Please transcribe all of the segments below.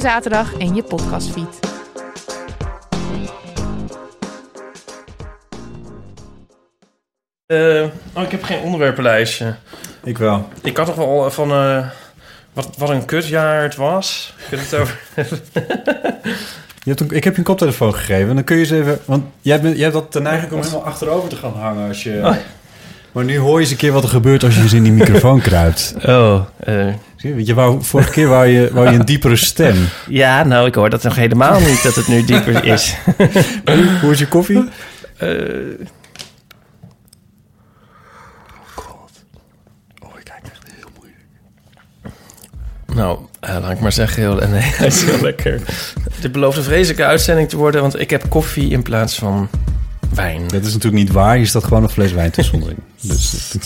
zaterdag in je podcastfeed. Eh, oh, ik heb geen onderwerpenlijstje. Ik wel. Ik had toch wel van... eh, wat, wat een kutjaar het was. Ik het over... Je hebt een, ik heb je een koptelefoon gegeven. Dan kun je eens even... Want jij, bent, jij hebt dat ten neiging om helemaal achterover te gaan hangen als je... Oh. Maar nu hoor je eens een keer wat er gebeurt als je eens in die microfoon kruipt. Oh, eh, Zie je, je wou, vorige keer wou je, wou je een diepere stem. ja, nou, ik hoor dat nog helemaal niet dat het nu dieper is. Hoe is je koffie? Eh, Oh, ik kijk echt heel moeilijk. nou, eh, laat ik maar zeggen, heel, nee, hij is heel lekker. Dit belooft een vreselijke uitzending te worden, want ik heb koffie in plaats van wijn. Dat is natuurlijk niet waar. Hier staat gewoon een fles wijn tussen onderin. Dus,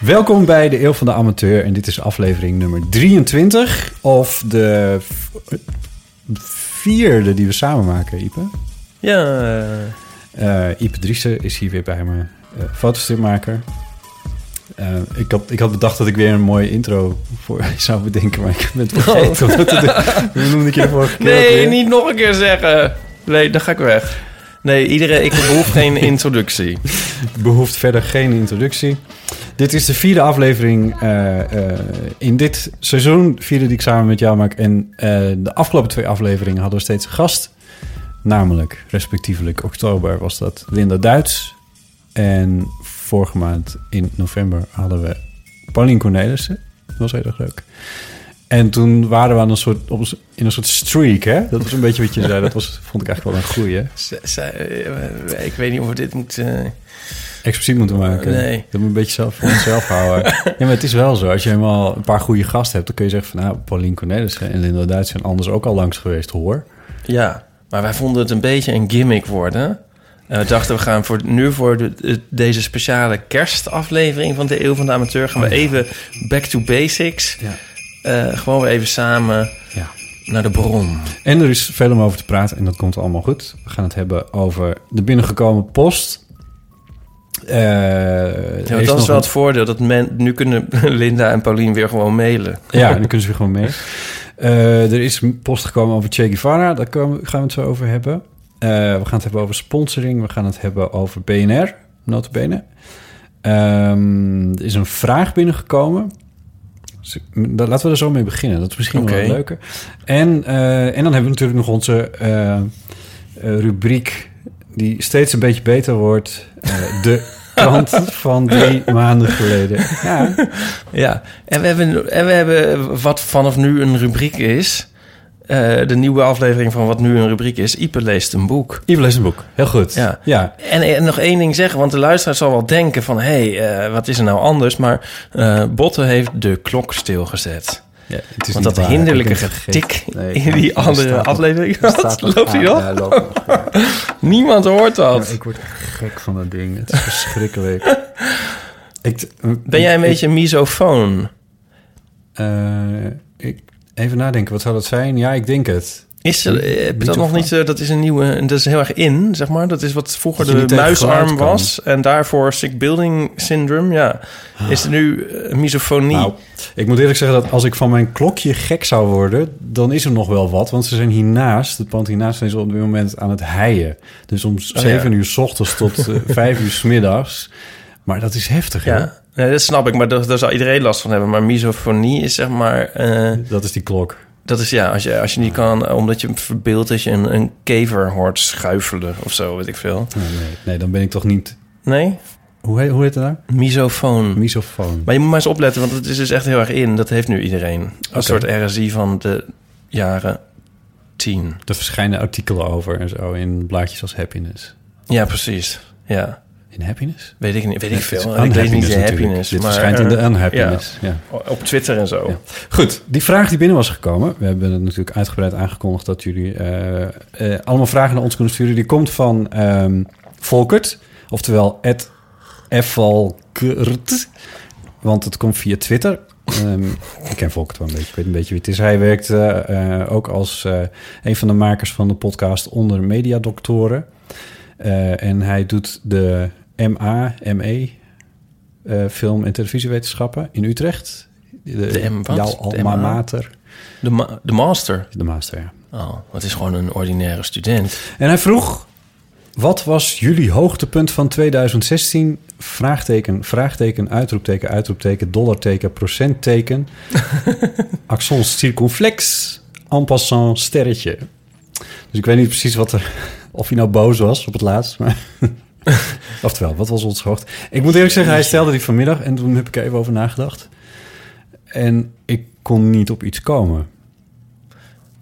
Welkom bij de Eeuw van de Amateur. En dit is aflevering nummer 23. Of de vierde die we samen maken, Ipe. Ja, eh, Eh Ipe Driessen is hier weer bij me, eh fotostripmaker. Eh, ik, had, ik had bedacht dat ik weer een mooie intro voor je zou bedenken, maar ik ben het vergeten. Hoe noemde ik je vorige keer nee, niet nog een keer zeggen. Nee, dan ga ik weg. Nee, iedereen, ik behoef geen introductie. Behoeft verder geen introductie. Dit is de vierde aflevering eh, eh, in dit seizoen. Vierde die ik samen met jou maak. En de afgelopen twee afleveringen hadden we steeds een gast. Namelijk, respectievelijk oktober was dat Linda Duits. En vorige maand in november hadden we Paulien Cornelissen. Dat was heel erg leuk. En toen waren we aan een soort, op, in een soort streak, hè? Dat was een beetje wat je zei. Dat was, vond ik eigenlijk wel een goeie. Z- eh, ik weet niet of we dit moeten... expliciet moeten maken. Nee. Dat moet een beetje zelf voor jezelf houden. ja, maar het is wel zo. Als je helemaal een paar goede gasten hebt... dan kun je zeggen van... nou, Paulien Cornelissen en Linda Duits zijn anders ook al langs geweest, hoor. Ja, maar wij vonden het een beetje een gimmick worden. Eh, we dachten, we gaan voor, nu voor de, de- deze speciale kerstaflevering van de Eeuw van de Amateur... gaan we Oh ja. even back to basics. Ja. Eh, gewoon weer even samen Ja. naar de bron. En er is veel om over te praten en dat komt allemaal goed. We gaan het hebben over de binnengekomen post. Eh, Ja, dat is wel een- het voordeel. Dat men, nu kunnen Linda en Paulien weer gewoon mailen. Ja, dan kunnen ze weer gewoon. Eh, er is een post gekomen over Che Guevara. Daar gaan we het zo over hebben. Eh, we gaan het hebben over sponsoring. We gaan het hebben over BNR, notabene. Ehm er is een vraag binnengekomen. Dus, laten we er zo mee beginnen. Dat is misschien wel leuker. En, eh, en dan hebben we natuurlijk nog onze eh, rubriek... die steeds een beetje beter wordt. De krant van drie maanden geleden. Ja, Ja, en we hebben, en we hebben wat vanaf nu een rubriek is. Eh, de nieuwe aflevering van wat nu een rubriek is. Ipe leest een boek. Ivo leest een boek. Heel goed. Ja. ja. En, en nog één ding zeggen, want de luisteraar zal wel denken van... hé, hey, eh, wat is er nou anders? Maar eh Botte heeft de klok stilgezet. Ja, het is Want dat waar. hinderlijke getik. Nee, in die ja, er andere staat aflevering. er staat nog Loopt hij nog? Ja, loopt nog. Ja. Niemand hoort dat. ik word gek van dat ding. Het is verschrikkelijk. ik, Ben jij een ik- beetje misofoon? ik, even nadenken, wat zou dat zijn? Ja, ik denk het. Is er, eh, heb je dat nog niet? eh, Dat is een nieuwe. Dat is heel erg in, zeg maar. Dat is wat vroeger de muisarm was. En daarvoor sick building syndrome. Ja. Is er nu eh, misofonie? Nou, ik moet eerlijk zeggen dat als ik van mijn klokje gek zou worden, dan is er nog wel wat. Want ze zijn hiernaast, het pand hiernaast, zijn ze op dit moment aan het heien. Dus om 7 uur s ochtends tot eh, 5 uur s middags. Maar dat is heftig, hè? ja. Nee, dat snap ik. Maar daar, daar zal iedereen last van hebben. Maar misofonie is zeg maar. eh, Dat is die klok. dat is ja, als je, als je niet kan, omdat je verbeeldt dat je een, een kever hoort schuifelen of zo, weet ik veel. Nee, nee, nee, dan ben ik toch niet... Nee? Hoe heet, hoe heet het nou? Misofoon. Misofoon. Maar je moet maar eens opletten, want het is dus echt heel erg in. Dat heeft nu iedereen. Een soort RSI van de jaren tien. Er verschijnen artikelen over en zo in blaadjes als Happiness. Ja, precies. Ja, In Happiness? weet ik niet. Weet ik Het veel. Ik lees niet natuurlijk. happiness. Dit maar, verschijnt in de eh, Unhappiness. Ja. ja, op Twitter en zo. Ja. Goed, die vraag die binnen was gekomen. We hebben het natuurlijk uitgebreid aangekondigd dat jullie eh, eh, allemaal vragen naar ons kunnen sturen. Die komt van ehm, Volkert, oftewel Efvalkert. Want het komt via Twitter. Ehm, ik ken Volkert wel een beetje. Ik weet een beetje wie het is. Hij werkt ook als een van de makers van de podcast Onder Mediadoktoren. En hij doet de MA, ME, eh, film- en televisiewetenschappen in Utrecht. De M wat? Jouw De alma MA? mater. De, ma- de master. De master, ja. Oh, het is gewoon een ordinaire student. En hij vroeg... Wat was jullie hoogtepunt van 2016? Vraagteken, vraagteken, uitroepteken, uitroepteken, dollarteken, procentteken. Accent circonflex, en passant, sterretje. Dus ik weet niet precies wat er... Of hij nou boos was op het laatst, maar... Oftewel, wat was ons hoogte? Ik moet eerlijk zeggen, hij stelde die vanmiddag... en toen heb ik er even over nagedacht. En ik kon niet op iets komen.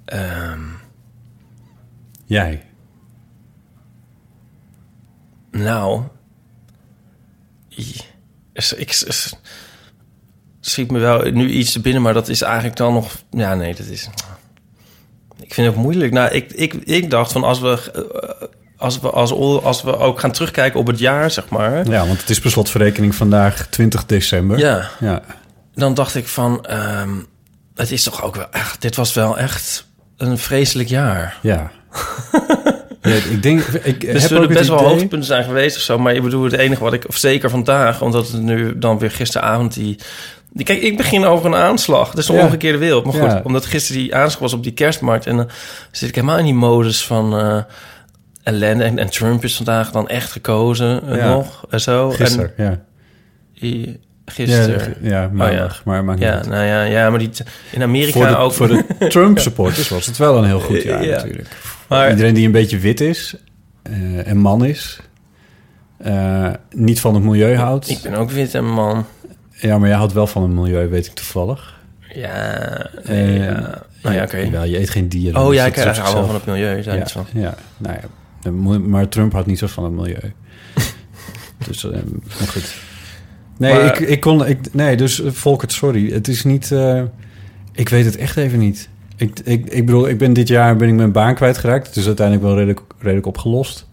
Ehm, Jij? nou, ik schiet me wel nu iets te binnen, maar dat is eigenlijk dan nog. Ja, nee, dat is. Ik vind het moeilijk. Nou, ik, ik, ik dacht van als we. Als we, als, als we ook gaan terugkijken op het jaar, zeg maar. Ja, want het is per slotverrekening vandaag 20 december. Ja, Ja, dan dacht ik van. ehm, het is toch ook wel echt. Dit was wel echt een vreselijk jaar. ja. Ja, ik denk, ik Er heb zullen ook best wel hoogtepunten zijn geweest of zo. Maar ik bedoel, het enige wat ik... Of zeker vandaag, omdat het nu dan weer gisteravond die... die kijk, ik begin over een aanslag. Dat is een Ja. omgekeerde wereld. Maar goed, Ja. omdat gisteren die aanslag was op die kerstmarkt... en dan zit ik helemaal in die modus van... eh ellende. En, en Trump is vandaag dan echt gekozen eh, Ja. nog. En zo. Gisteren, ja. En, i- gisteren. Ja, ja, maandag, maar maakt niet Ja, uit. nou ja, ja, maar die, in Amerika Voor de, ook... voor de Trump-supporters was het wel een heel goed jaar Ja. natuurlijk. maar, Iedereen die een beetje wit is eh, en man is, eh, niet van het milieu houdt. ik ben ook wit en man. Ja, maar jij houdt wel van het milieu, weet ik toevallig. Ja, nee, Eh, ja. Nou ja, oké. Wel, je eet geen dieren. Oh dus ja, ik hou wel van het milieu. Daar ja, iets van. ja, nou ja. Moet- Maar Trump houdt niet zo van het milieu. dus, eh, maar goed. Nee, Maar- ik, ik kon... Ik, nee, dus eh, Volkert, sorry. Het is niet... eh, ik weet het echt even niet. Ik, ik, ik bedoel, ik ben dit jaar ben ik mijn baan kwijtgeraakt. Het is uiteindelijk wel redelijk, redelijk opgelost.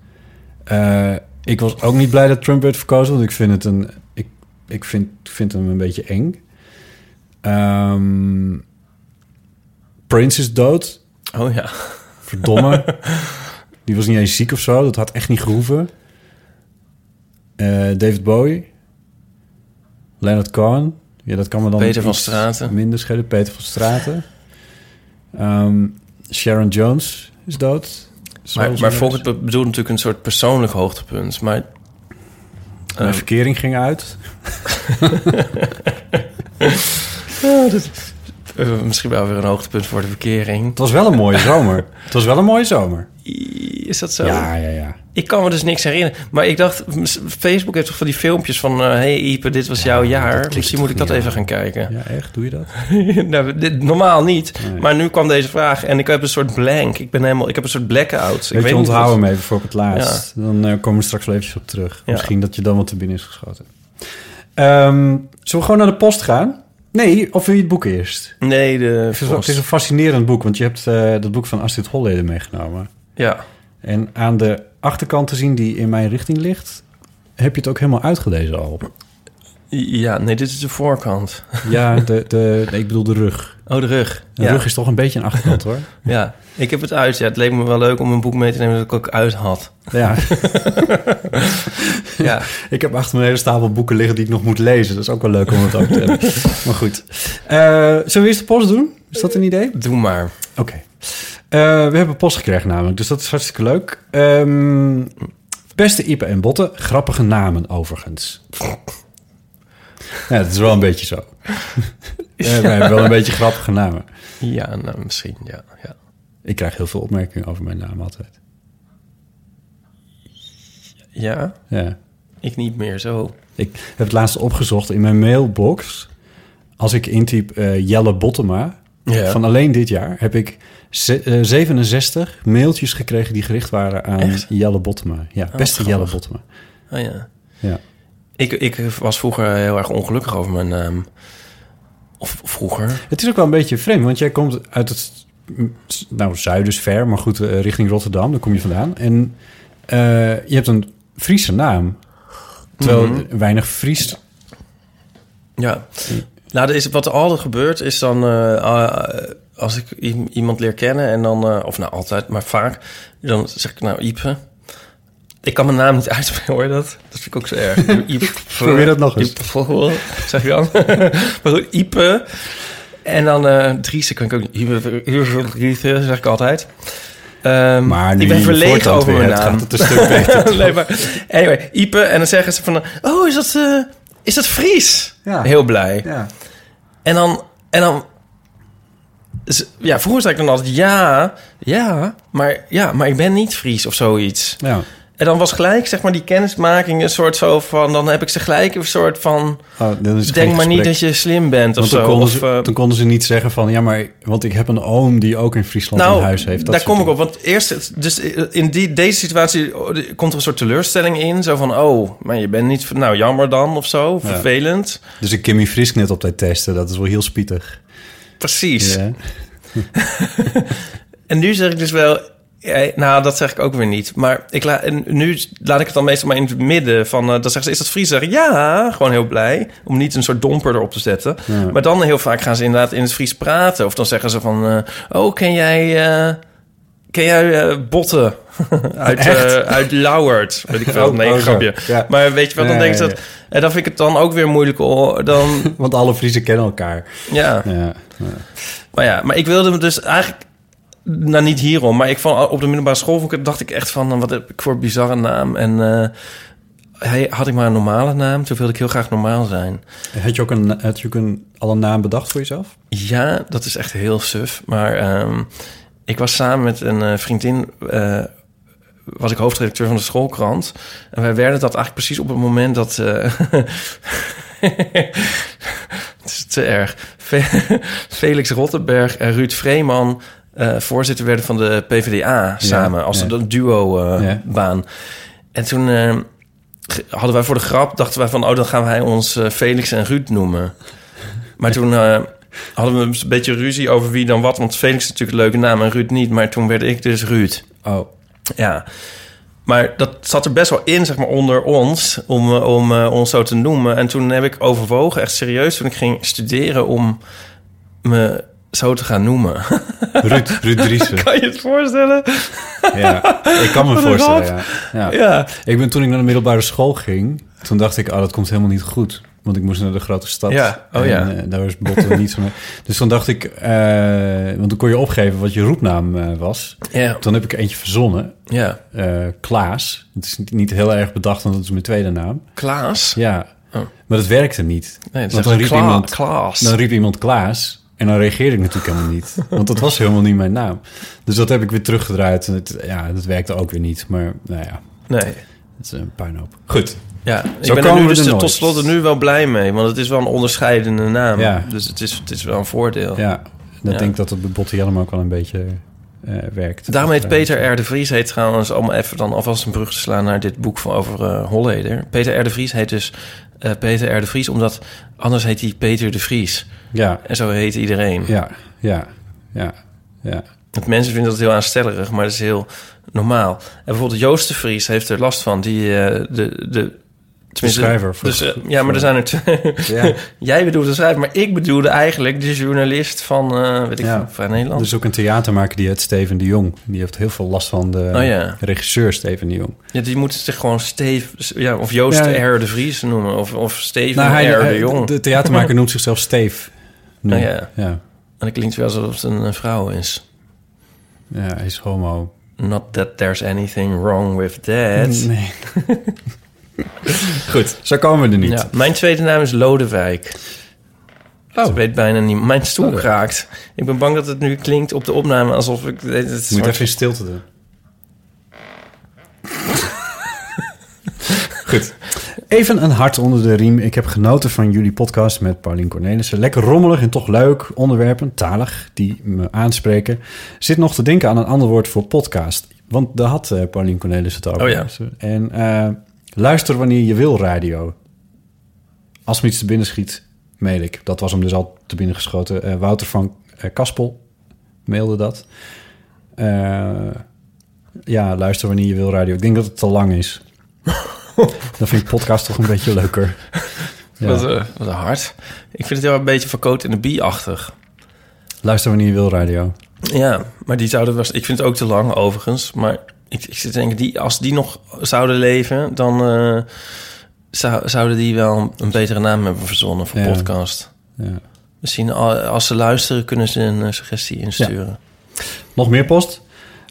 Eh, ik was ook niet blij dat Trump werd verkozen. Want ik vind het een... Ik, ik vind, vind hem een beetje eng. Ehm, Prince is dood. Oh ja. Verdomme. Die was niet eens ziek of zo. Dat had echt niet gehoeven. Eh, David Bowie. Leonard Cohen. Ja, dat kan me dan Peter van Straten. Minder schelen. Peter van Straten. Ehm, Sharon Jones is dood. Maar, maar er- Volkert be- bedoelt natuurlijk een soort persoonlijk hoogtepunt. Maar Mijn Ehm. verkering ging uit. eh, misschien wel weer een hoogtepunt voor de verkering. Het was wel een mooie zomer. Het was wel een mooie zomer. Is dat zo? Ja, ja, ja. Ik kan me dus niks herinneren. Maar ik dacht, Facebook heeft toch van die filmpjes van... eh hey Ipe, dit was jouw jaar. Misschien moet ik dat even aan. gaan kijken. Ja, echt? Doe je dat? nou, dit, normaal niet. Nee. Maar nu kwam deze vraag en ik heb een soort blank. Ik ben helemaal, ik heb een soort blackout. Ik Weet je, niet onthoud wat- hem even voor op het laatst. Dan eh, komen we straks wel eventjes op terug. Misschien dat je dan wat te binnen is geschoten. Ehm, zullen we gewoon naar de post gaan? Nee, of wil je het boek eerst? Nee, de Het is, het is een fascinerend boek, want je hebt eh dat boek van Astrid Hollede meegenomen. Ja. En aan de achterkant te zien die in mijn richting ligt, heb je het ook helemaal uitgelezen al. Ja, nee, dit is de voorkant. Ja, de, de, nee, ik bedoel de rug. Oh, de rug. De ja. rug is toch een beetje een achterkant, hoor. Ja, ik heb het uit. Ja, het leek me wel leuk om een boek mee te nemen dat ik ook uit had. Ja, Ja, ik heb achter mijn hele stapel boeken liggen die ik nog moet lezen. Dat is ook wel leuk om het ook te hebben. Maar goed. Eh, zullen we eerst de post doen? Is dat een idee? doe maar. Oké. We hebben post gekregen namelijk, dus dat is hartstikke leuk. Ehm, beste Ipe en Botten, grappige namen overigens. Ja, dat is wel een beetje zo. Ja, wij hebben wel een beetje grappige namen. Ja, nou, misschien, ja. ja. Ik krijg heel veel opmerkingen over mijn naam altijd. Ja, Ja. ik niet meer zo. Ik heb het laatst opgezocht in mijn mailbox. Als ik intyp eh, Jelle Bottema, Ja. van alleen dit jaar... heb ik eh, 67 mailtjes gekregen die gericht waren aan Echt? Jelle Bottema. Ja, wat beste Jelle. Bottema. Oh ja. Ja. Ik, ik was vroeger heel erg ongelukkig over mijn naam. Of vroeger. Het is ook wel een beetje vreemd, want jij komt uit het nou, zuiden is ver, maar goed, eh, richting Rotterdam, daar kom je vandaan. En eh, je hebt een Friese naam, terwijl Mhm. weinig Fries... Ja. Nou, er is, wat er altijd gebeurt is dan... eh, ah, als ik iemand leer kennen en dan... eh, of nou, altijd, maar vaak. Dan zeg ik nou Ipe. Ik kan mijn naam niet uitspreken, hoor je dat? Dat vind ik ook zo erg. Ipe. Probeer dat nog eens. Ipe, zeg je dan? maar goed, Ipe. En dan eh Driese kan ik ook Driese, zeg ik altijd. Ehm, Maar nu ik ben verlegen over mijn naam. gaat het een stuk beter, nee, maar anyway, Ipe. En dan zeggen ze van... Oh, is dat, eh, is dat Fries? Ja. Heel blij. Ja. En dan, en dan, ja, vroeger zei ik dan altijd ja, ja, maar ja, maar ik ben niet Fries of zoiets. Ja. En dan was gelijk, zeg maar, die kennismaking een soort zo van, dan heb ik ze gelijk een soort van, Oh, dan het denk maar niet dat je slim bent of Want toen zo. konden, ze, eh, toen konden ze niet zeggen van... ja, maar want ik heb een oom die ook in Friesland nou, een huis heeft. Dat daar kom ik op. Want eerst, dus in die, deze situatie oh, komt er een soort teleurstelling in. Zo van, oh, maar je bent niet, nou jammer dan of zo, Ja. vervelend. Dus ik Kimmy Frisk net op tijd testen. Dat is wel heel spietig. Precies. Ja. En nu zeg ik dus wel... nou, dat zeg ik ook weer niet. Maar ik la, en nu laat ik het dan meestal maar in het midden van... eh, dan zeggen ze, is dat Fries? Dan zeg ik, ja, gewoon heel blij. Om niet een soort domper erop te zetten. Ja. Maar dan heel vaak gaan ze inderdaad in het Fries praten. Of dan zeggen ze van... eh, oh, ken jij... eh, ken jij eh, Botten? uit, eh, uit Lauwert. Weet ik veel. Oh, Nee, oh, grapje. Ja. Maar weet je wat, dan denk ik ja, dat... En dan vind ik het dan ook weer moeilijk. Dan, Want alle Friesen kennen elkaar. ja. Ja. Maar ja, maar ik wilde me dus eigenlijk... Nou, niet hierom, maar ik vond op de middelbare school vond ik- dacht ik echt van... wat heb ik voor een bizarre naam? En eh, hij, had ik maar een normale naam, toen wilde ik heel graag normaal zijn. Had je ook, een, had je ook een, al een naam bedacht voor jezelf? Ja, dat is echt heel suf. Maar ehm, ik was samen met een eh, vriendin... eh, was ik hoofdredacteur van de schoolkrant. En wij werden dat eigenlijk precies op het moment dat... eh, het is te erg. Fe- Felix Rottenberg en Ruud Vreeman... voorzitter werden van de PvdA samen. als ja. een duo-baan. Ja. en toen... hadden wij voor de grap, dachten wij van... oh, dan gaan wij ons Felix en Ruud noemen. Maar toen hadden we een beetje ruzie over wie dan wat. Want Felix is natuurlijk een leuke naam en Ruud niet. Maar toen werd ik dus Ruud. Oh, Ja. Maar dat zat er best wel in, zeg maar, onder ons, om, eh, om eh, ons zo te noemen. En toen heb ik overwogen, echt serieus, toen ik ging studeren, om me zo te gaan noemen. Ruud, Ruud Driessen. kan je het voorstellen? ja, ik kan me voorstellen, ja. Ja. Ik ben toen ik naar de middelbare school ging, toen dacht ik, oh, dat komt helemaal niet goed. Want ik moest naar de grote stad. Ja, oh en, ja. eh, daar was botten niet zo mee. Dus toen dacht ik, eh, want toen kon je opgeven wat je roepnaam eh, was. Ja. Toen heb ik eentje verzonnen, Ja. Klaas. Het is niet, niet heel erg bedacht, want dat is mijn tweede naam. Klaas? Ja, Oh. maar dat werkte niet. Nee, Want is dan riep, Kla iemand, Klaas. dan riep iemand Klaas en dan reageerde ik natuurlijk helemaal niet. Want dat was helemaal niet mijn naam. Dus dat heb ik weer teruggedraaid. En het, ja, dat werkte ook weer niet. Maar nou ja, Nee. het is een puinhoop. Goed. Ja, Zo ik ben er nu dus er tot slot nu wel blij mee. Want het is wel een onderscheidende naam. Ja. Dus het is, het is wel een voordeel. Ja, dat Ja. denk ik dat het bij Botte Jellema ook wel een beetje eh, werkt. Daarom heet Peter R. de Vries heet trouwens, om even dan alvast een brug te slaan naar dit boek van over eh Holleder. Peter R. de Vries heet dus eh, Peter R. de Vries, omdat anders heet hij Peter de Vries. Ja, En zo heet iedereen. ja, ja, ja, ja. Want mensen vinden dat heel aanstellerig, maar dat is heel normaal. En bijvoorbeeld Joost de Vries heeft er last van. Die, eh, de, de Tenminste, schrijver voor- Dus, eh, ja, maar er zijn er twee. Ja. Jij bedoelde de schrijver, maar ik bedoelde eigenlijk de journalist van, eh, weet ik Ja. Vrij Nederland. Er is ook een theatermaker die heet Steven de Jong. Die heeft heel veel last van de Oh ja. regisseur Steven de Jong. Ja, die moeten zich gewoon Steve, ja, of Joost. R. de Vries noemen, of, of Steven Nou, hij, R. de Jong. de theatermaker noemt zichzelf Steve. Nu. Oh ja. ja. En dat klinkt wel alsof het een, een vrouw is. Ja, hij is homo. Not that there's anything wrong with that. Nee. Goed, zo komen we er niet. Ja, mijn tweede naam is Lodewijk. Oh. Dat weet bijna niet. Mijn stoel Lodewijk. kraakt. Ik ben bang dat het nu klinkt op de opname alsof ik... Het Je moet even in stilte doen. Goed. Even een hart onder de riem. Ik heb genoten van jullie podcast met Paulien Cornelissen. Lekker rommelig en toch leuk. Onderwerpen, talig, die me aanspreken. Zit nog te denken aan een ander woord voor podcast. Want daar had eh, Paulien Cornelissen het over. Oh ja. En eh, luister wanneer je wil radio. Als me iets te binnen schiet, mail ik. Dat was hem dus al te binnen geschoten. Eh, Wouter van eh, Kaspel mailde dat. Eh, ja, luister wanneer je wil radio. Ik denk dat het te lang is. Dan vind ik podcast toch een beetje leuker. Ja. Wat, wat hard. Ik vind het wel een beetje verkoot in de bie-achtig. Luister wanneer je wil radio. Ja, maar die zouden was. Ik vind het ook te lang, overigens. Maar ik, ik zit te denken, die, als die nog zouden leven, dan eh, zou, zouden die wel een betere naam hebben verzonnen voor Ja. podcast. Ja. Misschien al- als ze luisteren, kunnen ze een eh, suggestie insturen. Nog meer post?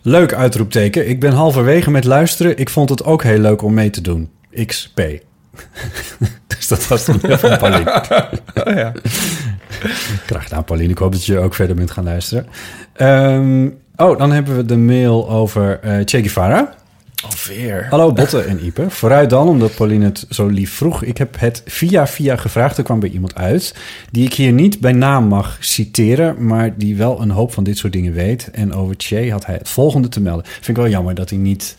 Leuk uitroepteken. Ik ben halverwege met luisteren. Ik vond het ook heel leuk om mee te doen. XP. dus dat was dan heel van Pauline. ja. Graag gedaan, Pauline. Ik hoop dat je ook verder bent gaan luisteren. Ehm, oh, dan hebben we de mail over eh Che Guevara. Alweer. Hallo Botte en Ipe. Vooruit dan, omdat Pauline het zo lief vroeg. Ik heb het via via gevraagd. Er kwam bij iemand uit die ik hier niet bij naam mag citeren... maar die wel een hoop van dit soort dingen weet. En over Che had hij het volgende te melden. Vind ik wel jammer dat hij niet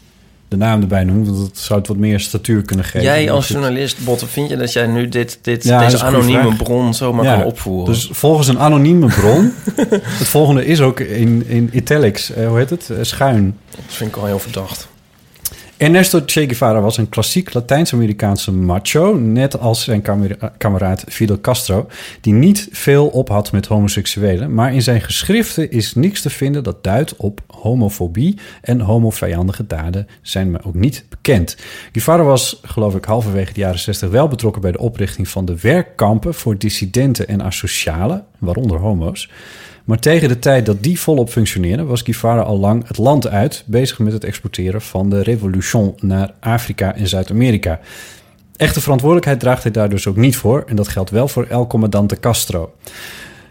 de naam erbij noemt... want dat zou het wat meer statuur kunnen geven. Jij Maar als journalist, Botte, vind je dat jij nu dit, dit, Ja, deze anonieme bron zomaar Ja, kan opvoeren? Dus volgens een anonieme bron... het volgende is ook in, in italics, eh, hoe heet het? Eh, schuin. dat vind ik al heel verdacht. Ernesto Che Guevara was een klassiek Latijns-Amerikaanse macho, net als zijn kamera- kameraad Fidel Castro, die niet veel op had met homoseksuelen, maar in zijn geschriften is niks te vinden dat duidt op homofobie en homovijandige daden zijn me ook niet bekend. Guevara was, geloof ik, halverwege de jaren 60 wel betrokken bij de oprichting van de werkkampen voor dissidenten en asocialen, waaronder homo's. Maar tegen de tijd dat die volop functioneerden, was Guevara al lang het land uit, bezig met het exporteren van de revolution naar Afrika en Zuid-Amerika. Echte verantwoordelijkheid draagt hij daar dus ook niet voor, en dat geldt wel voor El Comandante Castro.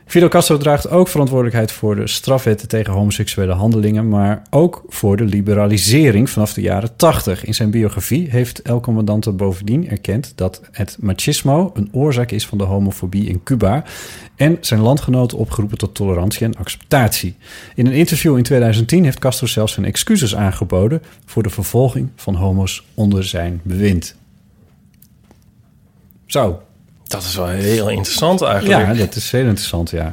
Fidel Castro draagt ook verantwoordelijkheid voor de strafwetten tegen homoseksuele handelingen, maar ook voor de liberalisering vanaf de jaren 80. In zijn biografie heeft El Comandante bovendien erkend dat het machismo een oorzaak is van de homofobie in Cuba en zijn landgenoten opgeroepen tot tolerantie en acceptatie. In een interview in 2010 heeft Castro zelfs zijn excuses aangeboden voor de vervolging van homo's onder zijn bewind. Zo, Dat is wel heel interessant eigenlijk. ja, dat is heel interessant, ja.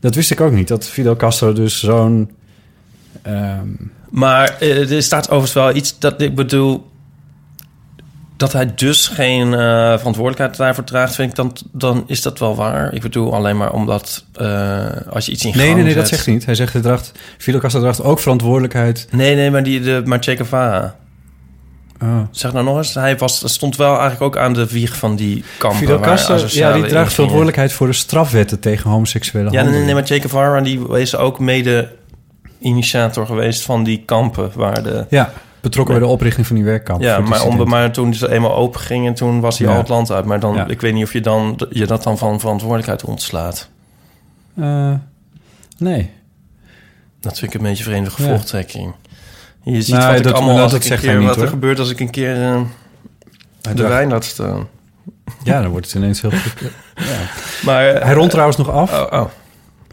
Dat wist ik ook niet, dat Fidel Castro dus zo'n... ehm, Maar eh, er staat overigens wel iets dat ik bedoel... dat hij dus geen eh, verantwoordelijkheid daarvoor draagt... vind ik dan, dan is dat wel waar. Ik bedoel alleen maar omdat eh, als je iets in nee, gang nee, nee, dat zet- zegt hij niet. Hij zegt, hij draagt, Fidel Castro draagt ook verantwoordelijkheid. Nee, nee, maar, die, de, maar Che Guevara... Oh. Zeg nou nog eens, hij was, stond wel eigenlijk ook aan de wieg van die kampen. Fidel Castro, ja, die draagt verantwoordelijkheid voor de strafwetten tegen homoseksuele Ja, nee, handelingen. nee, maar Che Guevara die is ook mede initiator geweest van die kampen waar de... Ja, betrokken bij de oprichting van die werkkamp. Ja, maar, om, maar toen ze eenmaal open gingen, toen was hij Ja. al het land uit. Maar dan, Ja. ik weet niet of je, dan, je dat dan van verantwoordelijkheid ontslaat. Eh, nee. Dat vind ik een beetje een vreemde gevolgtrekking. Je ziet Nou, wat ik dat- allemaal dat als ik hij keer, niet, wat er hoor. gebeurt als ik een keer eh, de wijn laat staan. Ja, dan wordt het ineens heel goed. ja. Maar eh, Hij rond trouwens nog af. Oh, oh.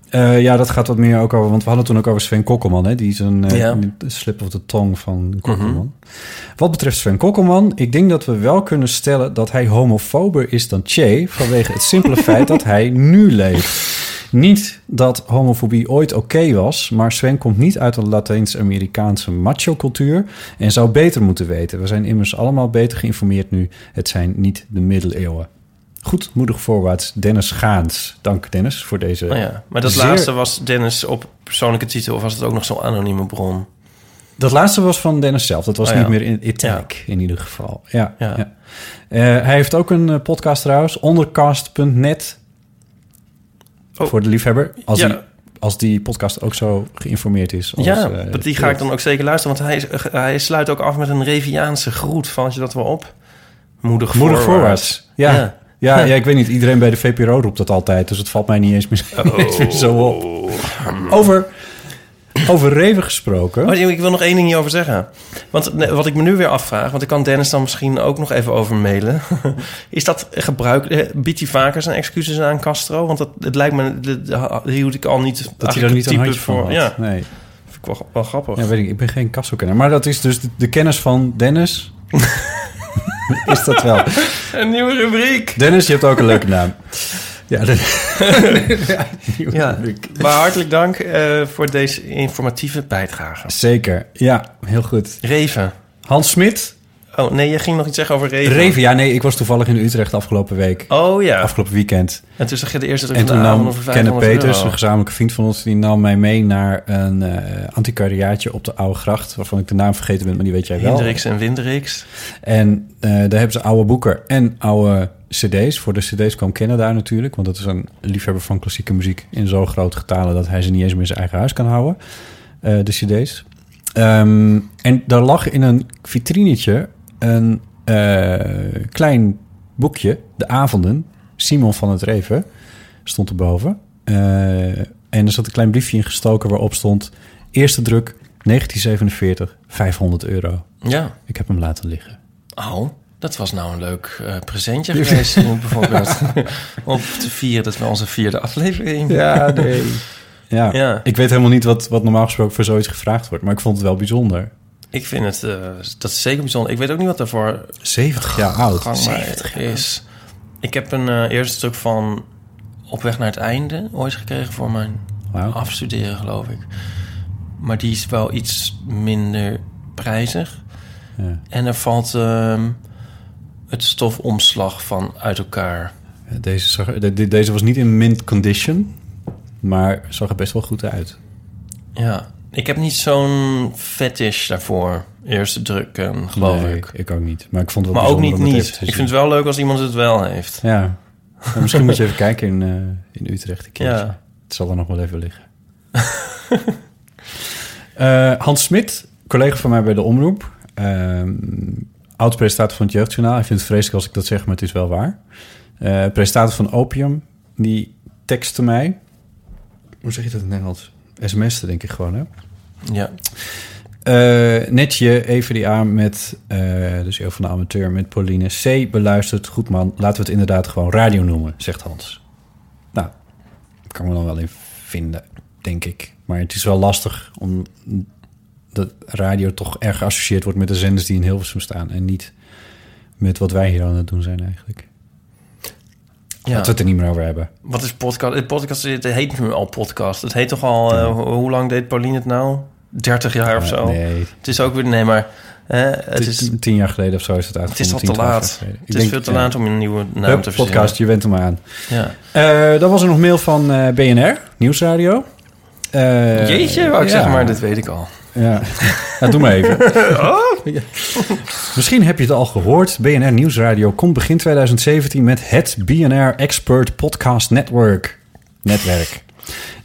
Eh, ja, dat gaat wat meer ook over... Want we hadden toen ook over Sven Kokkelman. Hè? Die is een eh, Ja. slip of de tong van Kokkelman. Wat betreft Sven Kokkelman... ik denk dat we wel kunnen stellen... dat hij homofober is dan Che... vanwege het simpele feit dat hij nu leeft. Niet dat homofobie ooit oké was, maar Sven komt niet uit een Latijns-Amerikaanse macho-cultuur en zou beter moeten weten. We zijn immers allemaal beter geïnformeerd nu. Het zijn niet de middeleeuwen. Goed, moedig voorwaarts, Dennis Gaans. Dank Dennis voor deze. Oh ja. Maar dat zeer- laatste was Dennis op persoonlijke titel... of was het ook nog zo'n anonieme bron? Dat laatste was van Dennis zelf. Dat was Oh ja. niet meer in italic in ieder geval. Ja, Ja. ja. Eh, hij heeft ook een eh, podcast trouwens, ondercast.net. Oh. Voor de liefhebber. Als, Ja. die, als die podcast ook zo geïnformeerd is. Als, ja, eh, die ga ik dan ook zeker luisteren. Want hij, is- hij sluit ook af met een Reviaanse groet. Valt je dat wel op? Moedig, Moedig voorwaarts. voorwaarts. Ja. Ja. Ja. Ja, ik weet niet. Iedereen bij de VPRO roept dat altijd. Dus het valt mij niet eens meer, niet eens meer zo op. Over, over Reven gesproken. Oh, ik wil nog één ding hierover zeggen. Want wat ik me nu weer afvraag... want ik kan Dennis dan misschien ook nog even over mailen... is dat gebruik... eh, biedt hij vaker zijn excuses aan Castro? Want dat, het lijkt me... dat- hield ik al niet... dat hij daar niet een had. Ja, Nee. vind ik wel, wel grappig. Ja, weet ik. Ik ben geen Castro-kenner. Maar dat is dus de, de kennis van Dennis. is dat wel. Een nieuwe rubriek. Dennis, je hebt ook een leuke naam. Ja, de- ja, maar hartelijk dank eh, voor deze informatieve bijdrage. Zeker. Ja, heel goed. Reven. Hans Smit. Oh, nee, je ging nog iets zeggen over Reven. Reven. Ja, nee, ik was toevallig in Utrecht afgelopen week. Oh ja. Afgelopen weekend. En toen zag je de eerste druk En toen avond nam Kenneth 500 Peters, euro. een gezamenlijke vriend van ons... die nam mij mee naar een eh antiquariaatje op de Oude Gracht... waarvan ik de naam vergeten ben, maar die weet jij wel. Hendricks en Windrix. En eh, daar hebben ze oude boeken en oude cd's. Voor de cd's kwam Kennen daar natuurlijk. Want dat is een liefhebber van klassieke muziek in zo grote getalen... dat hij ze niet eens meer in zijn eigen huis kan houden. eh, de cd's. Ehm, en daar lag in een vitrinetje een eh, klein boekje. De avonden. Simon van het Reven stond erboven. Eh, en er zat een klein briefje in gestoken waarop stond... Eerste druk 1947, 500 euro. Ja. Ik heb hem laten liggen. Oh, dat was nou een leuk eh, presentje geweest. om bijvoorbeeld op te vieren. Dat is wel onze vierde aflevering. Ja, nee. Ja. Ja. ik weet helemaal niet wat, wat normaal gesproken voor zoiets gevraagd wordt. Maar ik vond het wel bijzonder. Ik vind het, eh, dat is zeker bijzonder. Ik weet ook niet wat daarvoor 70 jaar oud. gangbaar is. Ik heb een eh, eerste stuk van Op weg naar het einde ooit gekregen voor mijn afstuderen, geloof ik. Maar die is wel iets minder prijzig. Ja. En er valt ehm, het stofomslag van uit elkaar. Deze, zag, de- de- deze was niet in mint condition. Maar zag er best wel goed uit. Ja, ik heb niet zo'n fetish daarvoor. Eerste drukken, geloof Nee, ik. ik ook niet. Maar ik vond het wel Maar ook niet niet. Ik zien. vind het wel leuk als iemand het wel heeft. Ja. Nou, misschien moet je even kijken in, eh, in Utrecht een keertje. Ja. Het zal er nog wel even liggen. Eh, Hans Smit, collega van mij bij de Omroep. ehm oud-presentator van het Jeugdjournaal. Hij vindt het vreselijk als ik dat zeg, maar het is wel waar. Eh presentator van Opium. Die tekstte mij. Hoe zeg je dat in het Nederlands? SMS'en denk ik gewoon, hè? Ja. Eh, netje, EVDA met, eh dus heel van de amateur, met Pauline C. Beluisterd. Goed man, laten we het inderdaad gewoon radio noemen, zegt Hans. Nou, kan me dan wel in vinden, denk ik. Maar het is wel lastig om dat radio toch erg geassocieerd wordt met de zenders die in Hilversum staan. En niet met wat wij hier aan het doen zijn eigenlijk. Ja. Dat we het er niet meer over hebben. Wat is podcast? Het podcast het heet nu al podcast. Het heet toch al... eh, ho- hoe lang deed Pauline het nou? 30 jaar of Eh, zo? nee, Het is ook weer... Nee, maar... hè, het, het is, tien jaar geleden of zo is het het uitgevonden. is al te 10, 12 jaar laat. Het is denk, veel te ja. laat om een nieuwe naam Hup, te verzinnen. podcast, je went hem aan. Ja. Eh, dan was er nog mail van BNR, Nieuwsradio. Jeetje, wou ik ja. zeggen, maar dit weet ik al. Ja, ja doe maar even. Ja. Misschien heb je het al gehoord. BNR Nieuwsradio komt begin 2017 met het BNR Expert Podcast Network. Netwerk.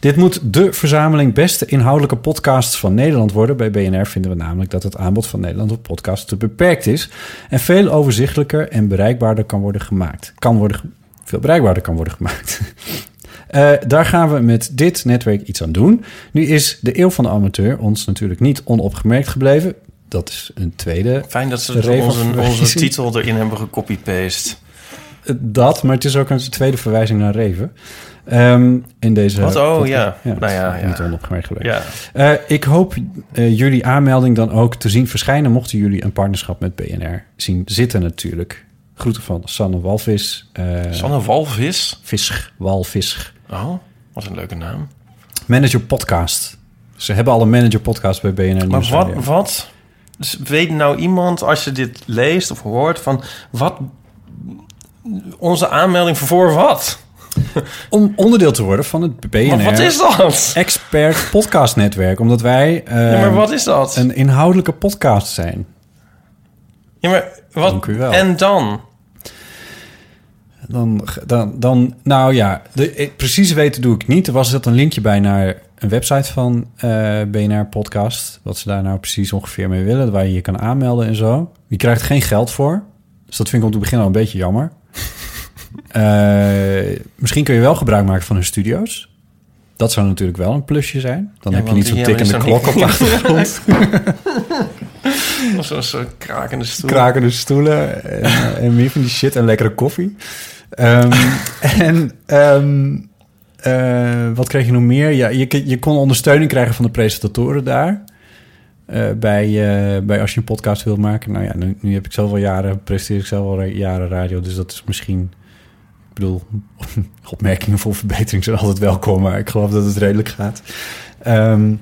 Dit moet de verzameling beste inhoudelijke podcasts van Nederland worden. Bij BNR vinden we namelijk dat het aanbod van Nederland op podcasts te beperkt is. En veel overzichtelijker en bereikbaarder kan worden gemaakt. Kan worden, veel bereikbaarder kan worden gemaakt. Eh, daar gaan we met dit netwerk iets aan doen. Nu is de eeuw van de amateur ons natuurlijk niet onopgemerkt gebleven. Dat is een tweede Fijn dat ze onze, onze titel erin hebben gecopy-paste. eh, dat, maar het is ook een tweede verwijzing naar Reven. Ehm, in deze Wat? Oh, ja. Nou ja, ja. Niet onopgemerkt gebleven. Ja. Eh, ik hoop jullie aanmelding dan ook te zien verschijnen... mochten jullie een partnerschap met BNR zien zitten natuurlijk. Groeten van Sanne Walvis. eh Sanne Walvis? Visch, Walvis. Oh, Wat een leuke naam. Manager Podcast. Ze hebben al een Manager Podcast bij BNR Maar Nieuwsradio. wat, wat dus weet nou iemand, als je dit leest of hoort, van wat onze aanmelding voor wat? Om onderdeel te worden van het BNR Maar wat is dat? Expert Podcast Netwerk. Omdat wij Ja, maar wat is dat? een inhoudelijke podcast zijn. Ja, maar wat? En dan? Dan, dan, dan nou ja, de, eh, precies weten doe ik niet. Er was dat een linkje bij naar een website van eh, BNR Podcast. Wat ze daar nou precies ongeveer mee willen. Waar je je kan aanmelden en zo. Je krijgt geen geld voor. Dus dat vind ik om te beginnen al een beetje jammer. Eh, misschien kun je wel gebruik maken van hun studio's. Dat zou natuurlijk wel een plusje zijn. Dan Ja, heb je niet zo'n tikkende klok op de achtergrond. Of zo'n zo krakende stoel. krakende stoelen en, en meer van die shit en lekkere koffie. Ehm, en ehm, eh, wat kreeg je nog meer? Ja, je, je kon ondersteuning krijgen van de presentatoren daar. Eh, bij, eh, bij als je een podcast wilt maken. Nou ja, nu, heb ik zelf al jaren, presteer ik zelf al jaren radio. Dus dat is misschien... Ik bedoel, opmerkingen voor verbetering zijn altijd welkom. Maar ik geloof dat het redelijk gaat. Ehm,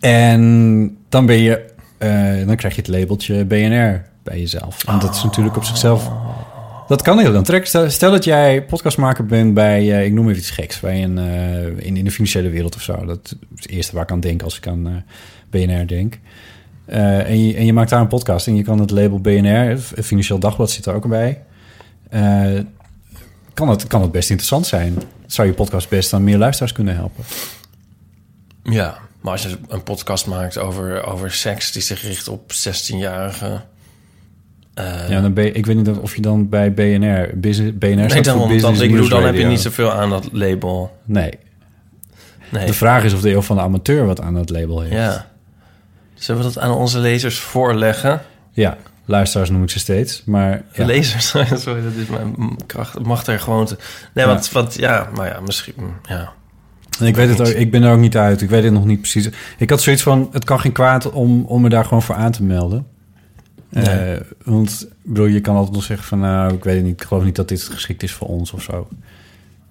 en dan ben je... dan krijg je het labeltje BNR bij jezelf. En dat is natuurlijk op zichzelf... Dat kan heel aantrekkelijk. Stel, stel dat jij podcastmaker bent bij, eh, ik noem even iets geks, bij een, eh, in, in de financiële wereld of zo. Dat is het eerste waar ik aan denk als ik aan eh, BNR denk. En, je, en je maakt daar een podcast en je kan het label BNR, het Financieel Dagblad zit er ook bij. Kan, het, kan het best interessant zijn. Zou je podcast best aan meer luisteraars kunnen helpen? Ja, maar als je een podcast maakt over, over seks die zich richt op 16-jarigen. Eh, ja, dan ben ik weet niet of je dan bij BNR, business, BNR nee, staat voor dan, dan, Business ik bedoel, News dan heb je niet zoveel aan dat label. Nee. Nee. De vraag is of de eeuw van de amateur wat aan het label heeft. Ja. Zullen we dat aan onze lezers voorleggen? Ja, luisteraars noem ik ze steeds. Maar ja. Lezers, sorry, dat is mijn kracht. Mag er gewoon te... Nee, Ja. want, want ja, maar ja, misschien... Ja. En ik weet het ook, ik ben er ook niet uit. Ik weet het nog niet precies. Ik had zoiets van, het kan geen kwaad om, om me daar gewoon voor aan te melden. Nee. Eh, want ik bedoel, je kan altijd nog zeggen van, nou, ik weet niet. Ik geloof niet dat dit geschikt is voor ons of zo.